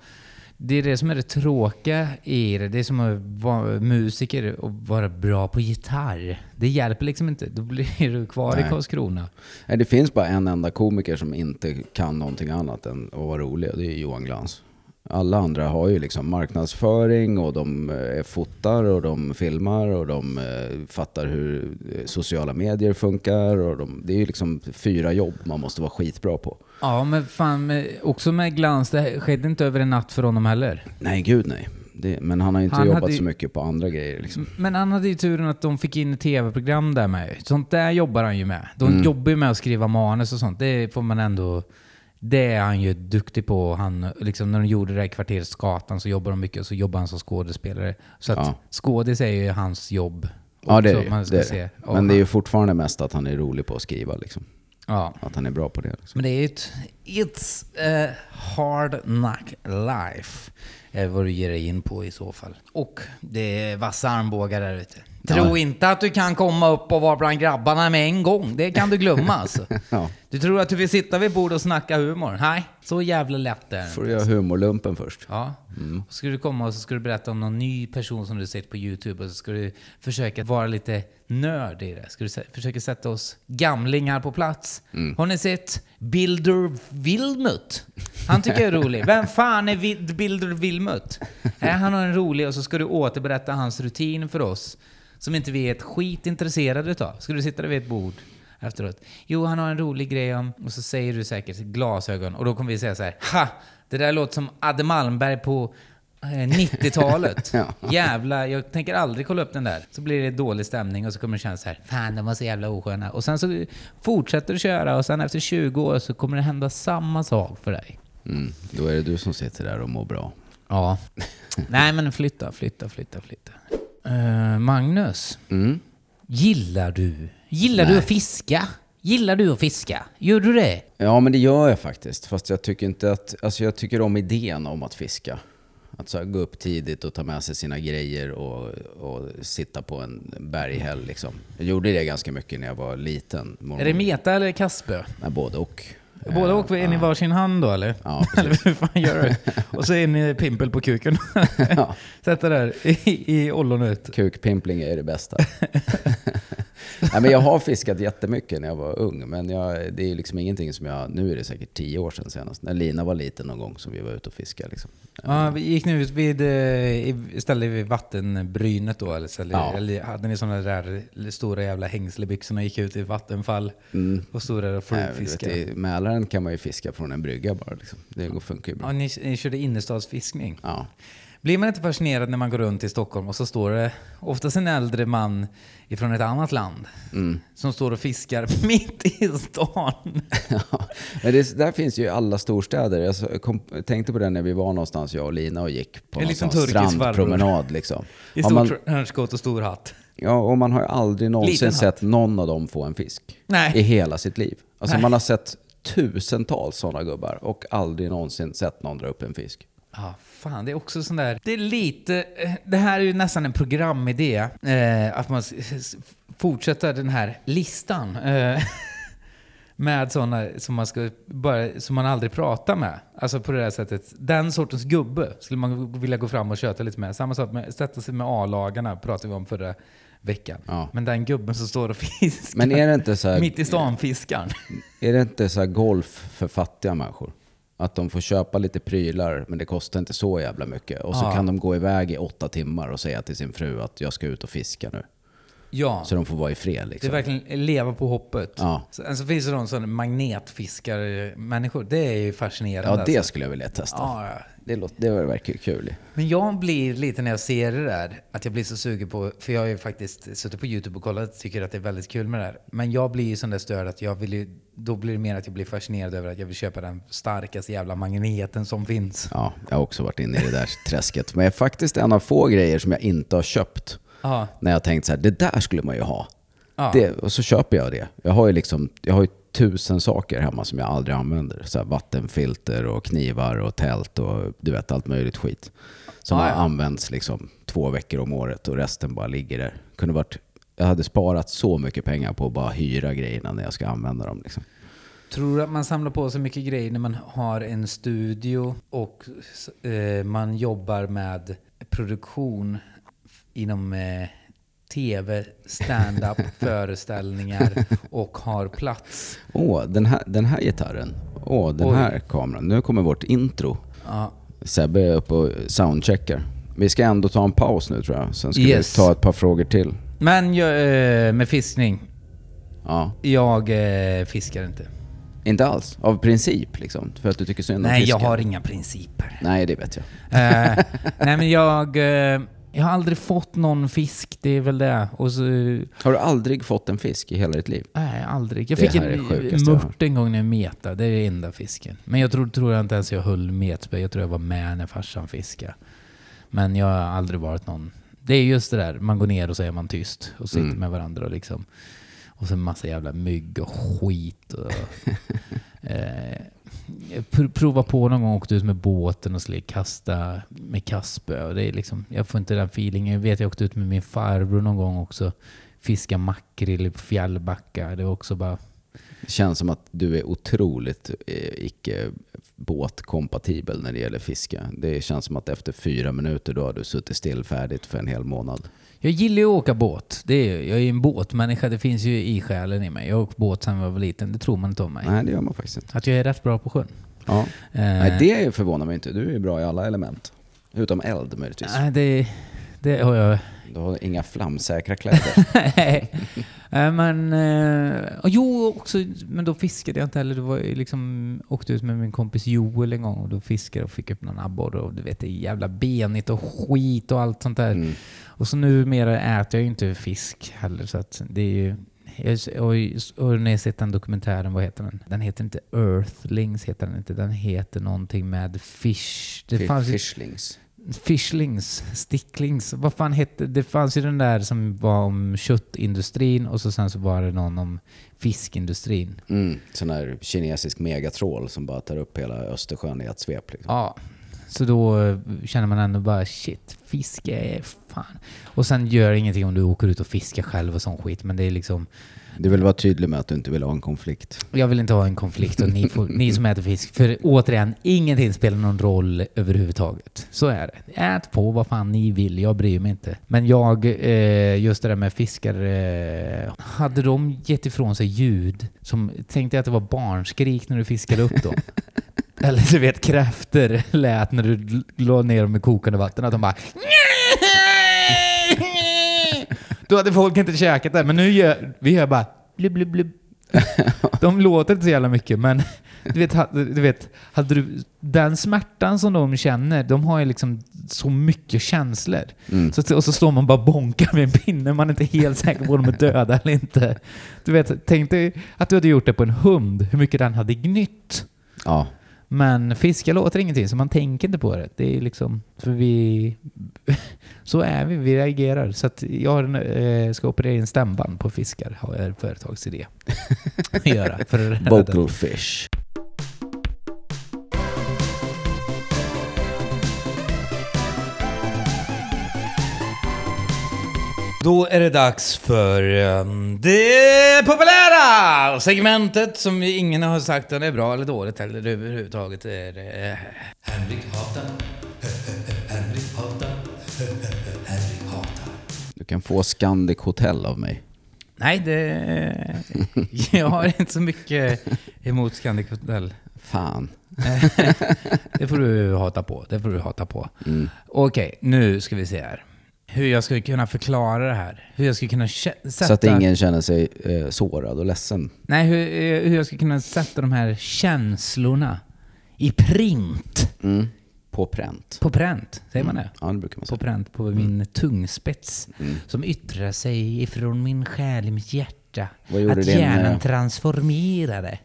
det är det som är det tråkiga i det. Det är som att vara musiker och vara bra på gitarr. Det hjälper liksom inte. Då blir du kvar i Nej. Karlskrona. Nej, det finns bara en enda komiker som inte kan någonting annat än att vara rolig och det är Johan Glans. Alla andra har ju liksom marknadsföring och de eh, fotar och de filmar och de eh, fattar hur eh, sociala medier funkar. Och de, det är ju liksom fyra jobb man måste vara skitbra på. Ja, men fan, också med glans, det skedde inte över en natt för honom heller. Nej, gud nej. Det, men han har inte Han jobbat ju- så mycket på andra grejer. Liksom. Men han hade ju turen att de fick in ett tv-program där med. Sånt där jobbar han ju med. De jobbar ju med att skriva manus och sånt. Det får man ändå... Det är han ju duktig på. Han, liksom, när de gjorde det här i kvarteret Skatan så jobbar de mycket och så jobbar han som skådespelare. Så att Ja. skådis är ju hans jobb. Ja, det är också, man ska det, är se. Men det är ju han- fortfarande mest att han är rolig på att skriva. Liksom. Ja. Att han är bra på det. Liksom. Men det är ju ett... It's a hard knock life. Är vad du ger dig in på i så fall. Och det är vassa armbågar där ute. Tro inte att du kan komma upp och vara bland grabbarna med en gång. Det kan du glömma alltså. Ja. Du tror att du vill sitta vid bordet och snacka humor? Nej, så jävla lätt är det Får du göra humorlumpen först. Ja. Och så ska du komma och så ska du berätta om någon ny person som du sett på YouTube och så ska du försöka vara lite nörd i det. Ska du försöka sätta oss gamlingar på plats. Har ni sett Bilder Wilmut? Han tycker jag är rolig. Vem fan är Bilder Wilmut? Nej, han har en rolig och så ska du återberätta hans rutin för oss som inte vi är ett skit intresserade utav. Ska du sitta där vid ett bord efteråt? Jo, han har en rolig grej om... Och så säger du säkert glasögon och då kommer vi säga så här. Ha! Det där låter som Adde Malmberg på eh, 90-talet. Ja. Jävla, jag tänker aldrig kolla upp den där. Så blir det dålig stämning och så kommer det kännas så här. Fan, de var så jävla osköna. Och sen så fortsätter du köra och sen efter 20 år så kommer det hända samma sak för dig. Mm. Då är det du som sitter där och mår bra. Ja. Nej, men flytta, flytta, flytta, flytta. Eh, Magnus, Mm. gillar du, gillar du Nej. att fiska? Gillar du att fiska? Gör du det? Ja, men det gör jag faktiskt. Fast jag tycker inte att... Alltså jag tycker om idén om att fiska. Att så gå upp tidigt och ta med sig sina grejer och, och sitta på en berghäll liksom. Jag gjorde det ganska mycket när jag var liten. Är det meta eller kastspö? Nej, både och. Båda Eh, åker in i varsin hand då eller? Ja, eller hur fan gör du? Och så in i pimpel på kuken. Ja. Sätta där i, i ollonet. Kukpimpling är det bästa. Nej, men jag har fiskat jättemycket när jag var ung, men jag, det är liksom ingenting som jag... Nu är det säkert tio år sedan senast. När Lina var liten någon gång som vi var ute och fiskade. Liksom. Ja, vi gick ni ut vid, eh, i- ställde vid vattenbrynet då? Eller, ställde, Ja. eller hade ni sådana där stora jävla hängslebyxorna och gick ut i vattenfall och stod där och flugfiskade? I Mälaren kan man ju fiska från en brygga bara. Liksom. Det går- funkar ju bra. Ja, ni, ni körde innerstadsfiskning. Ja. Blir man inte fascinerad när man går runt i Stockholm och så står det oftast en äldre man ifrån ett annat land Mm. som står och fiskar mitt i stan? Ja, men det, där finns ju alla storstäder. Jag kom, tänkte på det när vi var någonstans, jag och Lina, och gick på En turkisk strandpromenad. Liksom. I Har stor man, trenchcoat och stor hatt. ja, och man har ju aldrig någonsin sett någon av dem få en fisk. Nej. I hela sitt liv. Alltså Nej. man har sett tusentals sådana gubbar och aldrig någonsin sett någon dra upp en fisk. Ja, fan, det är också sån där... Det är lite... Eh, det här är ju nästan en programidé. Eh, att man fortsätter den här listan. Eh, med sådana som man, ska bara, som man aldrig pratar med. Alltså på det där sättet. Den sortens gubbe skulle man vilja gå fram och köta lite med. Samma sak med sätta sig med A-lagarna pratade vi om förra veckan. Ja. Men den gubben som står och fiskar. Men är det inte så här, Mitt i stan fiskaren. är det inte så golf för fattiga människor? Att de får köpa lite prylar, men det kostar inte så jävla mycket. Och så Ja. kan de gå iväg i åtta timmar och säga till sin fru att jag ska ut och fiska nu. Ja. Så de får vara i fred Det är liksom. verkligen leva på hoppet. Ja. Sen så finns det de som magnetfiskar-människor. Det är ju fascinerande. Ja, det alltså. skulle jag vilja testa. Ja, ja. Det, låter, det verkar ju kul. Men jag blir lite när jag ser det där, att jag blir så sugen på, för jag har ju faktiskt suttit på YouTube och kollat och tycker att det är väldigt kul med det här. Men jag blir ju sån där störd att jag vill ju, då blir det mer att jag blir fascinerad över att jag vill köpa den starkaste jävla magneten som finns. Ja, jag har också varit inne i det där träsket. Men det är faktiskt en av få grejer som jag inte har köpt. Ja. När jag tänkt så här, det där skulle man ju ha. Ja. Det, och så köper jag det. Jag har ju liksom, jag har ju tusen saker hemma som jag aldrig använder. Så här vattenfilter och knivar och tält och du vet allt möjligt skit. Som har ja. använts liksom två veckor om året och resten bara ligger där. Kunde varit, jag hade sparat så mycket pengar på att bara hyra grejerna när jag ska använda dem. Liksom. Tror du att man samlar på sig mycket grejer när man har en studio och eh, man jobbar med produktion inom eh, tv, stand-up, föreställningar och har plats? Åh, den här, den här gitarren. Åh, den Oj. här kameran. Nu kommer vårt intro. Ja. Sebbe är uppe och soundcheckar. Vi ska ändå ta en paus nu tror jag. Sen ska Yes. vi ta ett par frågor till. Men jag, eh, med fiskning, Ja. jag eh, fiskar inte. Inte alls. Av princip liksom. För att du tycker synd om Nej, fisken. jag har inga principer. Nej, det vet jag. Eh, nej men jag, eh, jag har aldrig fått någon fisk, det är väl det. Och så, Har du aldrig fått en fisk i hela ditt liv? nej, aldrig. Jag Det fick här är det en sjukaste jag har mört en gång när jag metade, det är den enda fisken. Men jag tror, tror jag inte ens jag höll metspö, jag tror jag var med när farsan fiskade. Men jag har aldrig varit någon... Det är just det där, man går ner och så är man tyst och sitter Mm. med varandra och liksom... Och så en massa jävla mygg och skit och... eh, prova på någon gång, åkte ut med båten och skulle kasta med kastspö. Och det är liksom, jag får inte den feelingen. Jag vet jag åkte ut med min farbror någon gång också. Fiska makrill på fjällbacka. Det var också bara... Det känns som att du är otroligt eh, icke båtkompatibel när det gäller fiske. Det känns som att efter fyra minuter då har du suttit still färdigt för en hel månad. Jag gillar ju att åka båt. Det är, jag är ju en båtmänniska. Det finns ju i själen i mig. Jag har åkt båt sedan jag var liten. Det tror man inte om mig. Nej, det gör man faktiskt inte. Att jag är rätt bra på sjön. Ja. Eh, Nej, det förvånar mig inte. Du är ju bra i alla element. Utom eld möjligtvis. nej, det, det har jag... Du har inga flamsäkra kläder. Eh, men... Eh, och jo, också, men då fiskade jag inte heller. Det var ju liksom, åkte ut med min kompis Joel en gång och då fiskade jag och fick upp någon abborre och du vet, det är jävla benigt och skit och allt sånt där. Mm. Och så numera äter jag ju inte fisk heller så att det är ju... jag- Och, och när jag sett den dokumentären, vad heter den? Den heter inte Earthlings, heter den inte. Den heter någonting med fish. Det fanns Fishlings. Fishlings, sticklings, vad fan hette det? fanns ju den där som var om köttindustrin och så sen så var det någon om fiskindustrin. Mm. Sån här kinesisk megatrål som bara tar upp hela Östersjön i ett svep. Liksom. Ja, så då eh, känner man ändå bara shit, fiske är fan. Och sen gör det ingenting om du åker ut och fiskar själv och sån skit, men det är liksom, Du vill vara tydlig med att du inte vill ha en konflikt. jag vill inte ha en konflikt och ni, får, ni som äter fisk, för återigen, ingenting spelar någon roll överhuvudtaget. Så är det. Ät på vad fan ni vill, jag bryr mig inte. Men jag, eh, just det där med fiskar, eh, hade de gett ifrån sig ljud som, tänkte jag att det var barnskrik när du fiskade upp dem? Eller du vet kräfter lät när du la ner dem i kokande vatten, att de bara Då hade folk inte käkat det, men nu gör vi gör bara blub, blub, blub. De låter inte så jävla mycket, men du vet, du vet, hade du, den smärtan som de känner, de har ju liksom så mycket känslor. Mm. Så, och så står man bara och bonkar med en pinne, man är inte helt säker på om de är döda eller inte. Du vet, tänk dig att du hade gjort det på en hund, hur mycket den hade gnytt. Ja. Men fiska låter ingenting, så man tänker inte på det. Det är liksom, för vi... Så är vi, vi reagerar. Så att jag eh, ska operera in stämband på fiskar, har jag en företagsidé att göra. För att. Vocal fish. Då är det dags för um, det populära segmentet som ingen har sagt om det är bra eller dåligt eller överhuvudtaget. Är det, Henrik hatar, Henrik hatar, Henrik hatar. Du kan få Scandic Hotel av mig. Nej, det... Jag har inte så mycket emot Scandic Hotel. Fan. Det får du hata på. Det får du hata på. Mm. Okej, nu ska vi se här. Hur jag ska kunna förklara det här. Hur jag ska kunna sätta... Så att ingen känner sig eh, sårad och ledsen. Nej, hur, eh, hur jag ska kunna sätta de här känslorna i print. Mm. På pränt. På pränt, säger man det? Ja, det brukar man På säga. pränt på min tungspets. Mm. Som yttrar sig ifrån min själ i mitt hjärta. Vad gjorde att din, hjärnan eh, transformerade.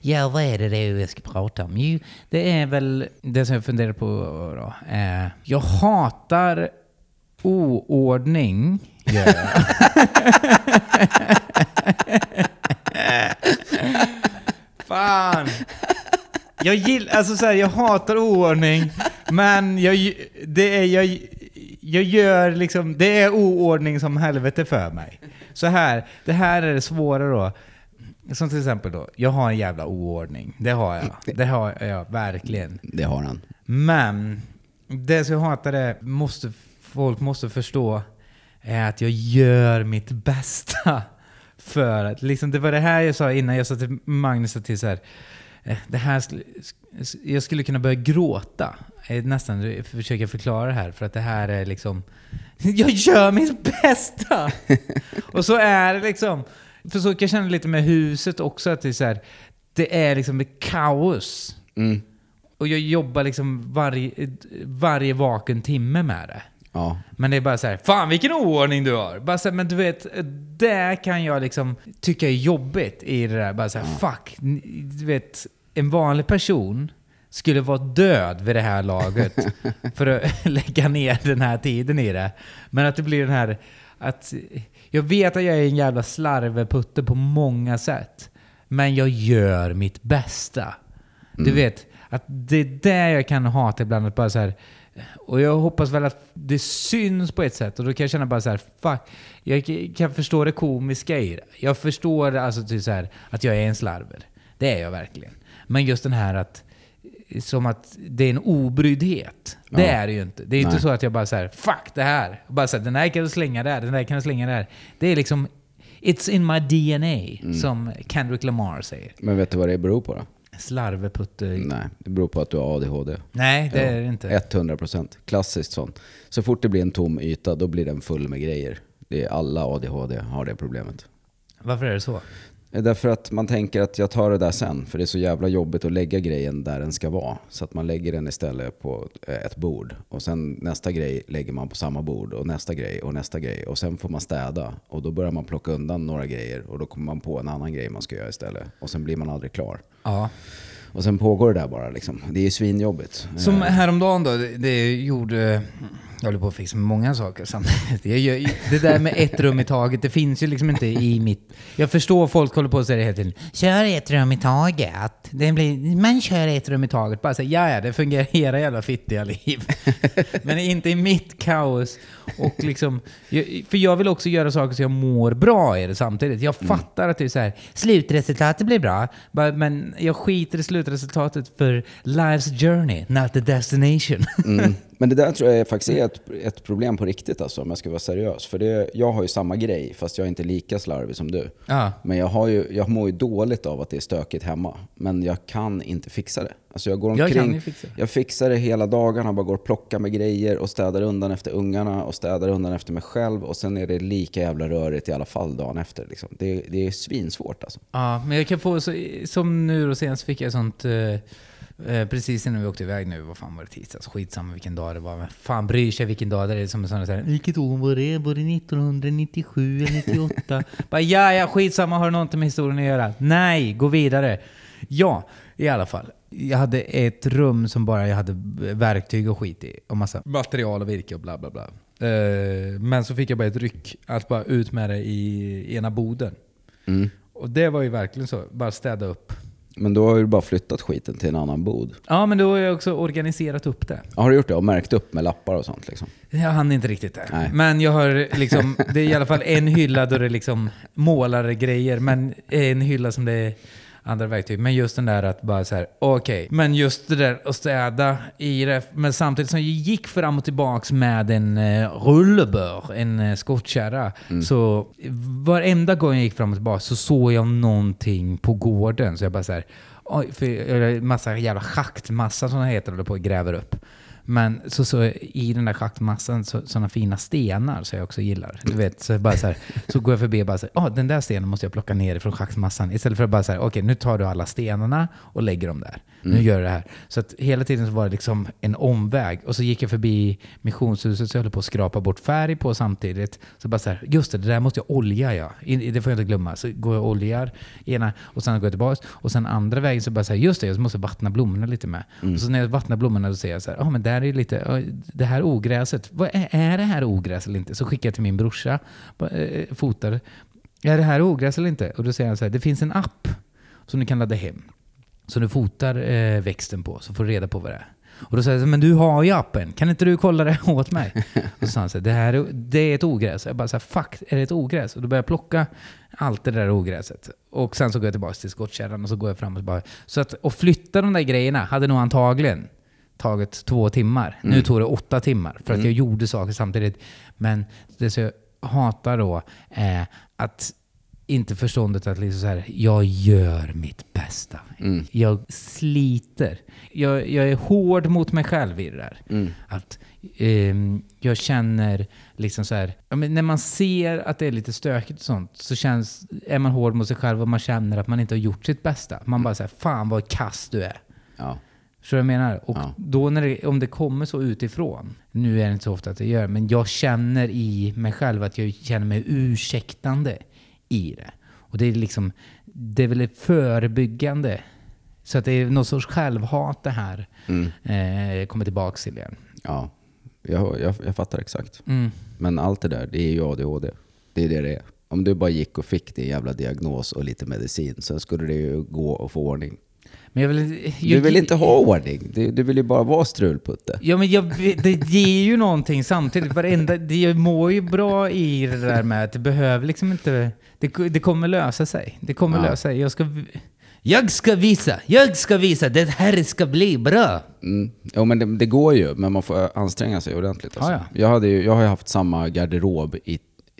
Ja, vad är det då jag ska prata om? Jo, det är väl det som jag funderar på då. Eh, jag hatar oordning. Gör jag. Fan! Jag gillar, alltså så här, jag hatar oordning, men jag, det är, jag, jag gör liksom, det är oordning som helvete för mig. Så här, det här är det svåra då. Som till exempel då, jag har en jävla oordning. Det har jag. Det har jag verkligen. Det har han. Men det som jag hatar är, måste, folk måste förstå, är att jag gör mitt bästa. För att, liksom, det var det här jag sa innan, jag sa till Magnus att till så här, eh, det här jag skulle kunna börja gråta. Nästan försöker förklara det här, för att det här är liksom, jag gör mitt bästa! Och så är det liksom. För så kan jag känna lite med huset också, att det är så här, det är liksom ett kaos. Mm. Och jag jobbar liksom varje, varje vaken timme med det. Ja. Men det är bara så här, fan vilken oordning du har! Bara så här, men du vet, det kan jag liksom tycka är jobbigt i det där. Bara så här, fuck. ni- Du vet, en vanlig person skulle vara död vid det här laget för att lägga ner den här tiden i det. Men att det blir den här, att jag vet att jag är en jävla slarveputte på många sätt. Men jag gör mitt bästa. Du vet, att det är det jag kan hata ibland. Att bara så här, och jag hoppas väl att det syns på ett sätt. Och då kan jag känna bara så här, fuck. Jag kan förstå det komiska i det. Jag förstår alltså typ så här, att jag är en slarver. Det är jag verkligen. Men just den här att som att det är en obryddhet. Det Ja. är det ju inte. Det är ju inte Nej. så att jag bara säger fuck det här. Bara så här, den här kan du slänga där, den där kan du slänga där. Det är liksom, it's in my DNA, Mm. som Kendrick Lamar säger. Men vet du vad det beror på då? Slarveputte. Nej, det beror på att du har ADHD. Nej, det Ja, är det inte. 100 procent. Klassiskt sånt. Så fort det blir en tom yta, då blir den full med grejer. Det är alla ADHD har det problemet. Varför är det så? Eh, därför att man tänker att jag tar det där sen, för det är så jävla jobbigt att lägga grejen där den ska vara. Så att man lägger den istället på eh, ett bord. Och sen nästa grej lägger man på samma bord och nästa grej och nästa grej. Och sen får man städa. Och då börjar man plocka undan några grejer och då kommer man på en annan grej man ska göra istället. Och sen blir man aldrig klar. Ja. Och sen pågår det där bara liksom. Det är ju svinjobbigt. Som Eh, häromdagen då, det- gjorde... Jag håller på att fixa med många saker samtidigt. Jag gör, det där med ett rum i taget, det finns ju liksom inte i mitt... Jag förstår folk håller på att säga det hela tiden. Kör ett rum i taget. Det blir, man kör ett rum i taget. Bara säga ja, ja, det fungerar i era jävla fittiga liv. Men inte i mitt kaos. Och liksom, för jag vill också göra saker så jag mår bra i det samtidigt. Jag fattar att det är så här, slutresultatet blir bra, men jag skiter i slutresultatet för life's journey, not the destination. Mm, Men det där tror jag faktiskt är ett, ett problem på riktigt alltså, om jag ska vara seriös. För det, jag har ju samma grej, fast jag är inte lika slarvig som du. Ja. Men jag, har ju, jag mår ju dåligt av att det är stökigt hemma. Men jag kan inte fixa det. Alltså jag går Jag omkring, ju fixa jag fixar det hela dagarna, bara går och plockar med grejer och städar undan efter ungarna och städar undan efter mig själv. Och sen är det lika jävla rörigt i alla fall dagen efter. Liksom. Det, det är svinsvårt alltså. Ja, men jag kan få, så, som nu och senast fick jag sånt, eh, eh, precis innan vi åkte iväg nu, vad fan var det tisdags? Skitsamma vilken dag det var. Men fan bryr sig vilken dag det är som är sån här, vilket år var det? Var det 1997 eller 98? Bara ja, ja, skitsamma, har det någonting med historien att göra? Nej, gå vidare. Ja, i alla fall. Jag hade ett rum som bara jag hade verktyg och skit i. Och massa material och virke och bla bla bla. Eh, men så fick jag bara ett ryck att bara ut med det i ena boden. Mm. Och det var ju verkligen så. Bara städa upp. Men då har du bara flyttat skiten till en annan bod. Ja, men då har jag också organiserat upp det. Har du gjort det? Och märkt upp med lappar och sånt liksom? Jag hann inte riktigt det. Nej. Men jag har liksom, det är i alla fall en hylla då det liksom målar grejer, men en hylla som det är andra verktyg. Men just den där att bara så här, okej. Men just det där att städa i det. Men samtidigt som jag gick fram och tillbaks med en uh, rullebör, en uh, skottkärra. Så varenda gång jag gick fram och tillbaks så såg jag någonting på gården. Så jag bara så här, oj, för massa jävla schaktmassa som det heter, håller på och gräver upp. Men så, så i den där schaktmassan, så, sådana fina stenar som jag också gillar. Du vet, så, bara så, här, så går jag förbi och bara så här, ah, den där stenen måste jag plocka ner från schaktmassan. Istället för att bara säga, okej nu tar du alla stenarna och lägger dem där. Nu gör du det här. Så att hela tiden så var det liksom en omväg. Och så gick jag förbi missionshuset så jag höll på att skrapa bort färg på samtidigt. Så bara så här, just det, det där måste jag olja ja. Det får jag inte glömma. Så går jag och oljar ena och sen går jag tillbaka. Och sen andra vägen så bara så här, just det, jag måste vattna blommorna lite med. Och så när jag vattnar blommorna så ser jag så här, ja men där är lite, det här ogräset, vad är, är det här ogräs eller inte? Så skickar jag till min brorsa, bara, eh, fotar. Är det här ogräs eller inte? Och då säger han så här, det finns en app som du kan ladda hem. Så du fotar eh, växten på, så får du reda på vad det är. Och då säger jag, men du har ju appen, kan inte du kolla det åt mig? och så sa han så här, det här är, det är ett ogräs. Jag bara så här, fuck, är det ett ogräs? Och då börjar jag plocka allt det där ogräset. Och sen så går jag tillbaka till skottkärran och så går jag fram och tillbaka. Så att, att flytta de där grejerna hade nog antagligen tagit två timmar. Nu tog det åtta timmar för att jag gjorde saker samtidigt. Men det som jag hatar då är att inte förståndet att liksom så här, jag gör mitt bästa. Jag sliter. Jag, jag är hård mot mig själv i det där. Att ehm, jag känner liksom så här, när man ser att det är lite stökigt och sånt så känns, är man hård mot sig själv och man känner att man inte har gjort sitt bästa. Man bara säger fan vad kass du är. Ja. Förstår vad jag menar? Och Ja. då när det, om det kommer så utifrån, nu är det inte så ofta att det gör, men jag känner i mig själv att jag känner mig ursäktande i det. Och det är liksom, det är väl ett förebyggande. Så att det är någon sorts självhat det här eh, kommer tillbaks till igen. ja. Jag, jag, jag fattar exakt. Mm. Men allt det där, det är ju ADHD. Det är det det är. Om du bara gick och fick din jävla diagnos och lite medicin, sen skulle det ju gå att få ordning. Men jag vill, jag, Du vill inte ha ordning. Du, du vill ju bara vara strulputte. Ja, men jag, det ger ju någonting samtidigt. Varenda, det, mår ju bra i det där med att det behöver liksom inte... Det, det kommer lösa sig. Det kommer Ja. lösa sig. Jag ska, jag ska visa! Jag ska visa! Det här ska bli bra! Mm. Jo men det, det går ju, men man får anstränga sig ordentligt. Alltså. Ja, ja. Jag, hade ju, jag har ju haft samma garderob i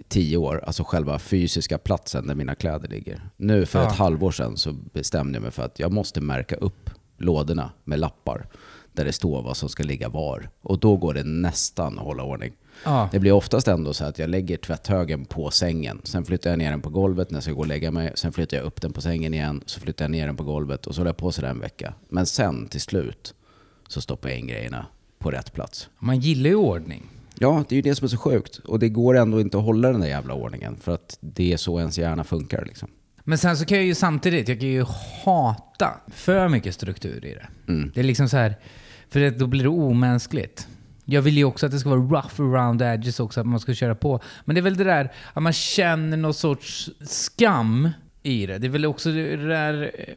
tio år, alltså själva fysiska platsen där mina kläder ligger. Nu för Ja. ett halvår sedan så bestämde jag mig för att jag måste märka upp lådorna med lappar där det står vad som ska ligga var. Och då går det nästan att hålla ordning. Ja. Det blir oftast ändå så att jag lägger tvätthögen på sängen. Sen flyttar jag ner den på golvet när jag ska gå och lägga mig. Sen flyttar jag upp den på sängen igen. Så flyttar jag ner den på golvet och så håller jag på sådär en vecka. Men sen till slut så stoppar jag in grejerna på rätt plats. Man gillar ju ordning. Ja, det är ju det som är så sjukt. Och det går ändå inte att hålla den där jävla ordningen. För att det är så ens hjärna funkar liksom. Men sen så kan jag ju samtidigt, jag kan ju hata för mycket struktur i det. Mm. Det är liksom så här, för det, då blir det omänskligt. Jag vill ju också att det ska vara rough around the edges också, att man ska köra på. Men det är väl det där att man känner någon sorts skam i det. Det är väl också det där, eh,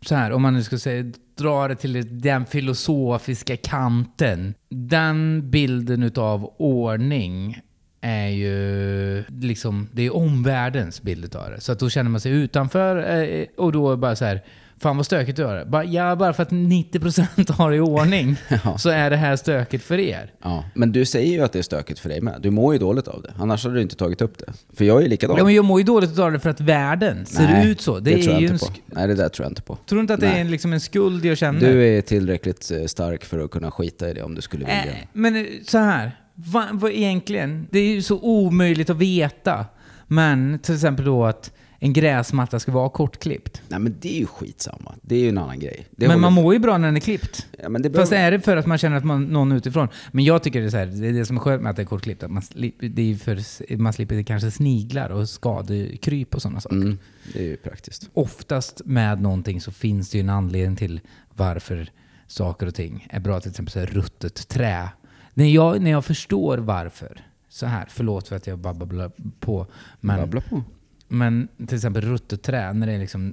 så här, om man nu ska säga, dra det till den filosofiska kanten. Den bilden utav ordning är ju liksom, det är omvärldens bild utav det. Så att då känner man sig utanför eh, och då är bara så här, Fan vad stökigt du har det. Bara, ja, bara för att 90% har det i ordning Ja. så är det här stökigt för er. Ja, men du säger ju att det är stökigt för dig med. Du mår ju dåligt av det. Annars hade du inte tagit upp det. För jag är ju likadan. Ja, men jag mår ju dåligt av det för att världen ser Nej, ut så. Det, tror är jag inte på. Nej, det där tror jag inte på. Tror du inte att det Nej. är en, liksom en skuld jag känner? Du är tillräckligt eh, stark för att kunna skita i det om du skulle vilja. Äh, men eh, så här. Vad, vad egentligen? Det är ju så omöjligt att veta. Men till exempel då att en gräsmatta ska vara kortklippt. Nej men det är ju skitsamma. Det är ju en annan grej. Det men håller- man mår ju bra när den är klippt. Ja, men det Fast är det för att man känner att man någon utifrån? Men jag tycker det är så här, det är det som är skönt med att det är kortklippt. Att man, det är för, man slipper kanske sniglar och skadekryp och sådana saker. Mm, det är ju praktiskt. Oftast med någonting så finns det ju en anledning till varför saker och ting är bra. Till exempel så här ruttet trä. När jag, när jag förstår varför, så här, förlåt för att jag babblar på. Men, Babbla på. Men till exempel ruttet trä, när det är liksom,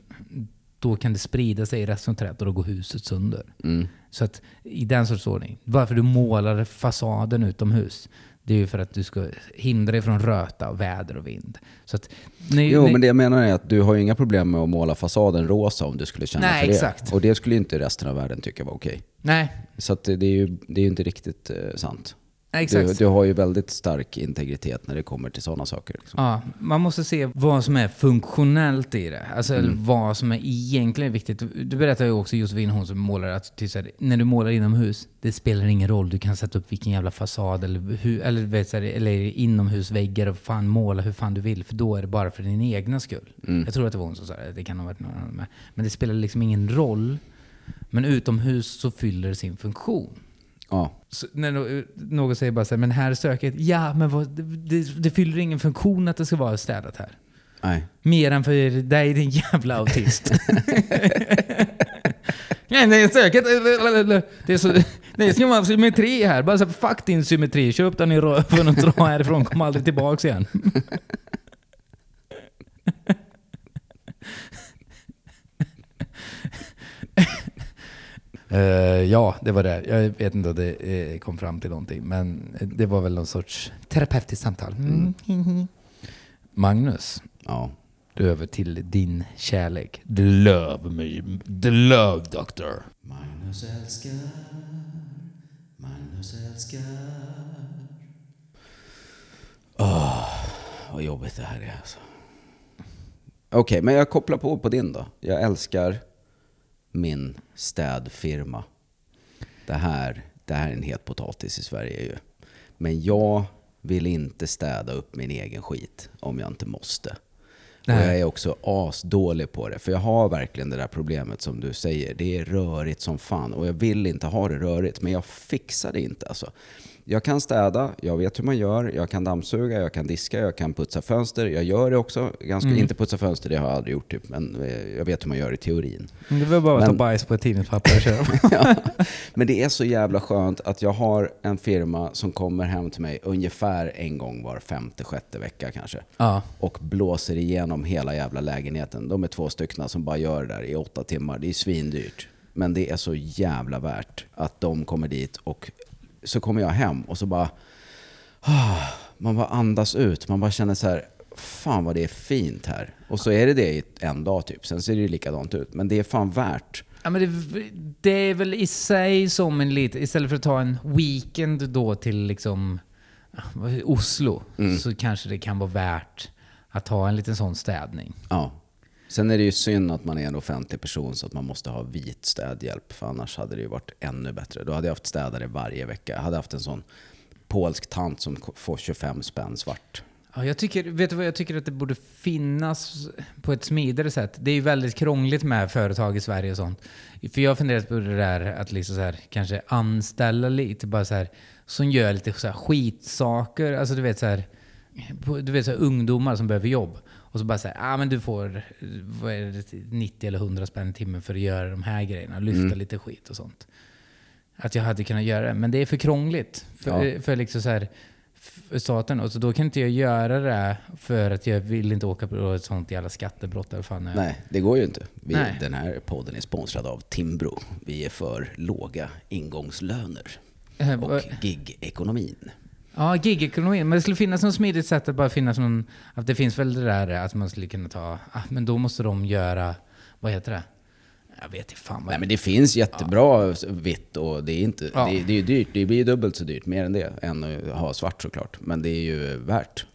då kan det sprida sig i resten av trädet och då går huset sönder. Mm. Så att i den sorts ordning. Varför du målar fasaden utomhus, det är ju för att du ska hindra dig från röta, och väder och vind. Så att, ni, Jo, ni, men det jag menar är att du har ju inga problem med att måla fasaden rosa om du skulle känna Nej, för det. exakt. Och det skulle ju inte resten av världen tycka var okej. Nej, Så det är ju det är inte riktigt eh, sant. Du, du har ju väldigt stark integritet när det kommer till sådana saker. Liksom. Ja, man måste se vad som är funktionellt i det. Alltså Mm. vad som är egentligen viktigt. Du berättar ju också Josefin, hon som målar, att typ här, när du målar inomhus, det spelar ingen roll. Du kan sätta upp vilken jävla fasad eller, hur, eller, vet, här, eller inomhusväggar och fan måla hur fan du vill. För då är det bara för din egna skull. Mm. Jag tror att det var hon som sa det. Det kan ha varit någon annan med. Men det spelar liksom ingen roll. Men utomhus så fyller det sin funktion. Ja. Så när nå- någon säger bara så här, men här är stökigt. Ja, men vad, det, det, det fyller ingen funktion att det ska vara städat här. Nej. Mer än för dig din jävla autist. Nej, det är stökigt. Det, är så, det ska vara symmetri här. Bara så här, fuck din symmetri. Köp den i röven och dra härifrån. Kom aldrig tillbaks igen. Eh, ja, det var det. Jag vet inte om det eh, kom fram till någonting, men det var väl någon sorts terapeutiskt samtal. Mm. Magnus, Ja. över till din kärlek. The love me, the love doctor. Magnus älskar, Magnus älskar. Åh, vad jobbigt det här är alltså. Okej, men jag kopplar på på din då. Jag älskar min städfirma. Det här, det här är en het potatis i Sverige ju. Men jag vill inte städa upp min egen skit om jag inte måste. Och Nej. jag är också asdålig på det. För jag har verkligen det där problemet som du säger. Det är rörigt som fan. Och jag vill inte ha det rörigt. Men jag fixar det inte alltså. Jag kan städa, jag vet hur man gör. Jag kan dammsuga, jag kan diska, jag kan putsa fönster. Jag gör det också. Ganska, Mm. Inte putsa fönster, det har jag aldrig gjort. Typ. Men eh, jag vet hur man gör i teorin. Det var bara att Men- ta bajs på ett tidningspapper och köra. ja. Men det är så jävla skönt att jag har en firma som kommer hem till mig ungefär en gång var femte, sjätte vecka kanske. ja. Och blåser igenom hela jävla lägenheten. De är två stycken som bara gör det där i åtta timmar. Det är svindyrt. Men det är så jävla värt att de kommer dit och så kommer jag hem och så bara... ah, Man bara andas ut. Man bara känner så här, fan vad det är fint här. Och så är det det i en dag typ. Sen ser det ju likadant ut. Men det är fan värt. Ja, men det, det är väl i sig som en liten... Istället för att ta en weekend då till liksom det, Oslo Mm. så kanske det kan vara värt att ha en liten sån städning. Ja. Sen är det ju synd att man är en offentlig person så att man måste ha vit städhjälp. För annars hade det ju varit ännu bättre. Då hade jag haft städare varje vecka. Jag hade haft en sån polsk tant som får 25 spänn svart. Ja, jag tycker, vet du vad jag tycker att det borde finnas på ett smidigare sätt? Det är ju väldigt krångligt med företag i Sverige och sånt. För jag har funderat på det där att liksom så här, kanske anställa lite bara så här, som gör lite så här skitsaker. Alltså du vet så här, du vet så här, ungdomar som behöver jobb. Och så bara säga, ah, men du får vad är det, 90 eller 100 spänn i timmen för att göra de här grejerna. Lyfta Mm. lite skit och sånt. Att jag hade kunnat göra det. Men det är för krångligt för, Ja. för liksom så här, för staten. Och så då kan inte jag göra det för att jag vill inte åka på ett sånt jävla skattebrott eller fan. Nej, det går ju inte. Vi. Den här podden är sponsrad av Timbro. Vi är för låga ingångslöner Eh, och gig-ekonomin. Ja, gigekonomin. Men det skulle finnas något smidigt sätt att bara finnas någon... Att det finns väl det där att man skulle kunna ta... Ah, men då måste de göra... Vad heter det? Jag vet inte fan vad... Nej men det finns jättebra vitt och det är inte, Ja. det, det är ju dyrt. Det blir ju dubbelt så dyrt, mer än det, än att ha svart såklart. Men det är ju värt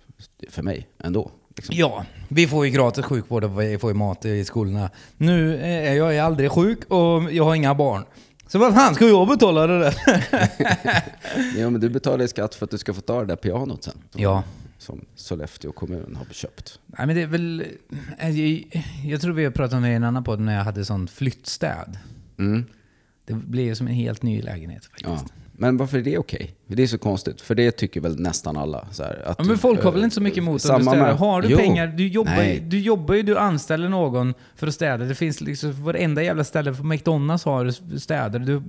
för mig ändå. Liksom. Ja, vi får ju gratis sjukvård och vi får ju mat i skolorna. Nu är jag aldrig sjuk och jag har inga barn. Så vad fan ska jag betala det där? Ja men du betalar ju skatt för att du ska få ta det där pianot sen. Ja. Som Sollefteå kommun har köpt. Nej men det är väl... eh, Jag, jag tror vi har pratat om det i en annan podd när jag hade sån flyttstäd. Mm. Det ju som en helt ny lägenhet faktiskt. Ja. Men varför är det okej? Det är så konstigt, för det tycker väl nästan alla. Så här, att Ja, men folk har väl eh, inte så mycket emot att du städar. Har du Jo. pengar, du jobbar, Nej. ju- du jobbar ju, du anställer någon för att städa. Det finns liksom varenda jävla ställe, på McDonalds har du städare, du,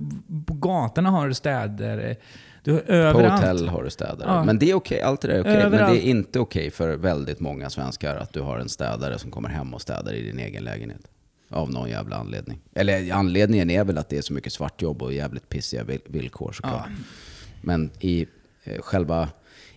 på gatorna har du städare. Du På hotell har du städare. Ja. Men det är okej, allt det där är okej. Men Överallt. det är inte okej för väldigt många svenskar att du har en städare som kommer hem och städar i din egen lägenhet. Av någon jävla anledning. Eller anledningen är väl att det är så mycket svartjobb och jävligt pissiga vil- villkor såklart. Men i eh, själva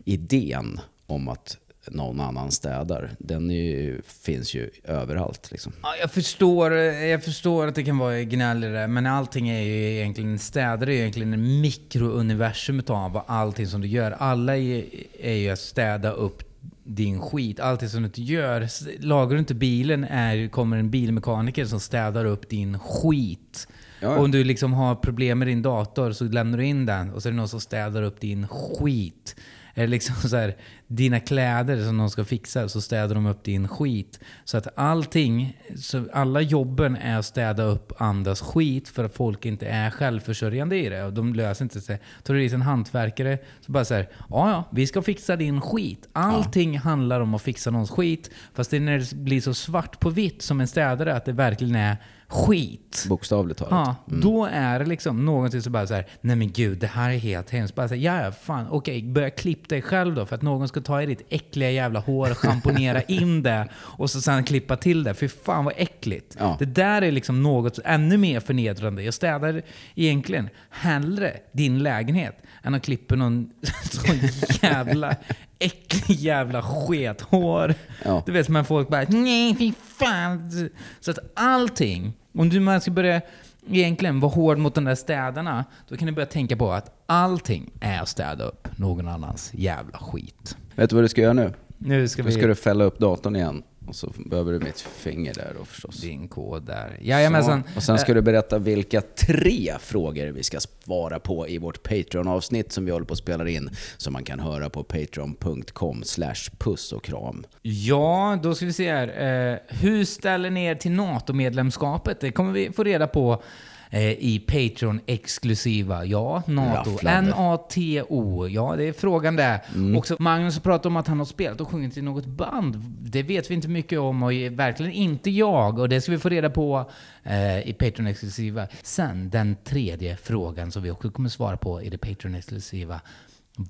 idén om att någon annan städar, den ju, finns ju överallt. Liksom. Ja, jag, förstår, jag förstår att det kan vara gnälligare, men allting är ju egentligen, städare är ju egentligen en mikrouniversum av allting som du gör. Alla är, är ju att städa upp din skit. Allting som du inte gör. Lagar du inte bilen är, kommer en bilmekaniker som städar upp din skit. Ja, ja. Om du liksom har problem med din dator så lämnar du in den och så är det någon som städar upp din skit. Eller liksom så här, dina kläder som någon ska fixa så städar de upp din skit. Så att allting, så alla jobben är att städa upp andras skit för att folk inte är självförsörjande i det. Och de löser inte sig. Tar du dit en hantverkare så bara så här, ja ja, vi ska fixa din skit. Allting handlar om att fixa någons skit. Fast det är när det blir så svart på vitt som en städare att det verkligen är skit. Bokstavligt talat. Ja, då är det liksom någonting som bara så här, nej men gud, det här är helt hemskt. Bara så här, ja, fan, okej, börja klippa dig själv då för att någon ska ta i ditt äckliga jävla hår och schamponera in det och så sen klippa till det. Fy fan vad äckligt. Ja. Det där är liksom något ännu mer förnedrande. Jag städar egentligen hellre din lägenhet än att klippa någon sån jävla äcklig jävla skethår. Ja. Du vet, men folk bara nej fy fan. Så att allting, om du man ska börja egentligen vara hård mot de där städarna, då kan du börja tänka på att allting är att städa upp någon annans jävla skit. Vet du vad du ska göra nu? Nu ska Då vi... ska du fälla upp datorn igen. Och så behöver du mitt finger där då förstås. Din kod där. Jajamensan. Och sen ska du berätta vilka tre frågor vi ska svara på i vårt Patreon-avsnitt som vi håller på att spela in. Som man kan höra på patreon.com slash puss och kram. Ja, då ska vi se här. Eh, hur ställer ni er till NATO-medlemskapet? Det kommer vi få reda på eh, i Patreon-exklusiva. Ja, NATO. Rafflande. N-A-T-O. Ja, det är frågan där. Också Magnus har pratat om att han har spelat och sjungit i något band. Det vet vi inte mycket om och verkligen inte jag. Och det ska vi få reda på eh, i Patreon-exklusiva. Sen den tredje frågan som vi också kommer svara på i det Patreon-exklusiva.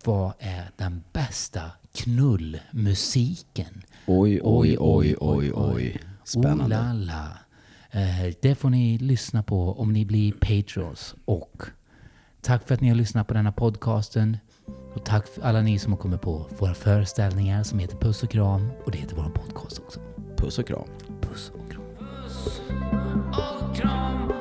Vad är den bästa knullmusiken? Oj, oj, oj, oj, oj. Spännande. Oh la la. Eh, det får ni lyssna på om ni blir Patreons. Och tack för att ni har lyssnat på denna podcasten. Och tack för alla ni som har kommit på våra föreställningar som heter Puss och kram. Och det heter vår podcast också. Puss och kram. Puss och kram. och kram,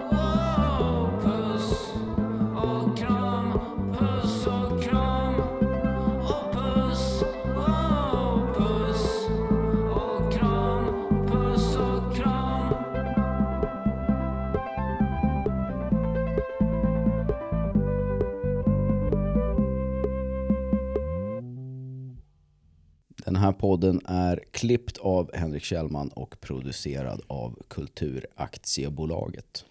Den här podden är klippt av Henrik Kjellman och producerad av Kulturaktiebolaget.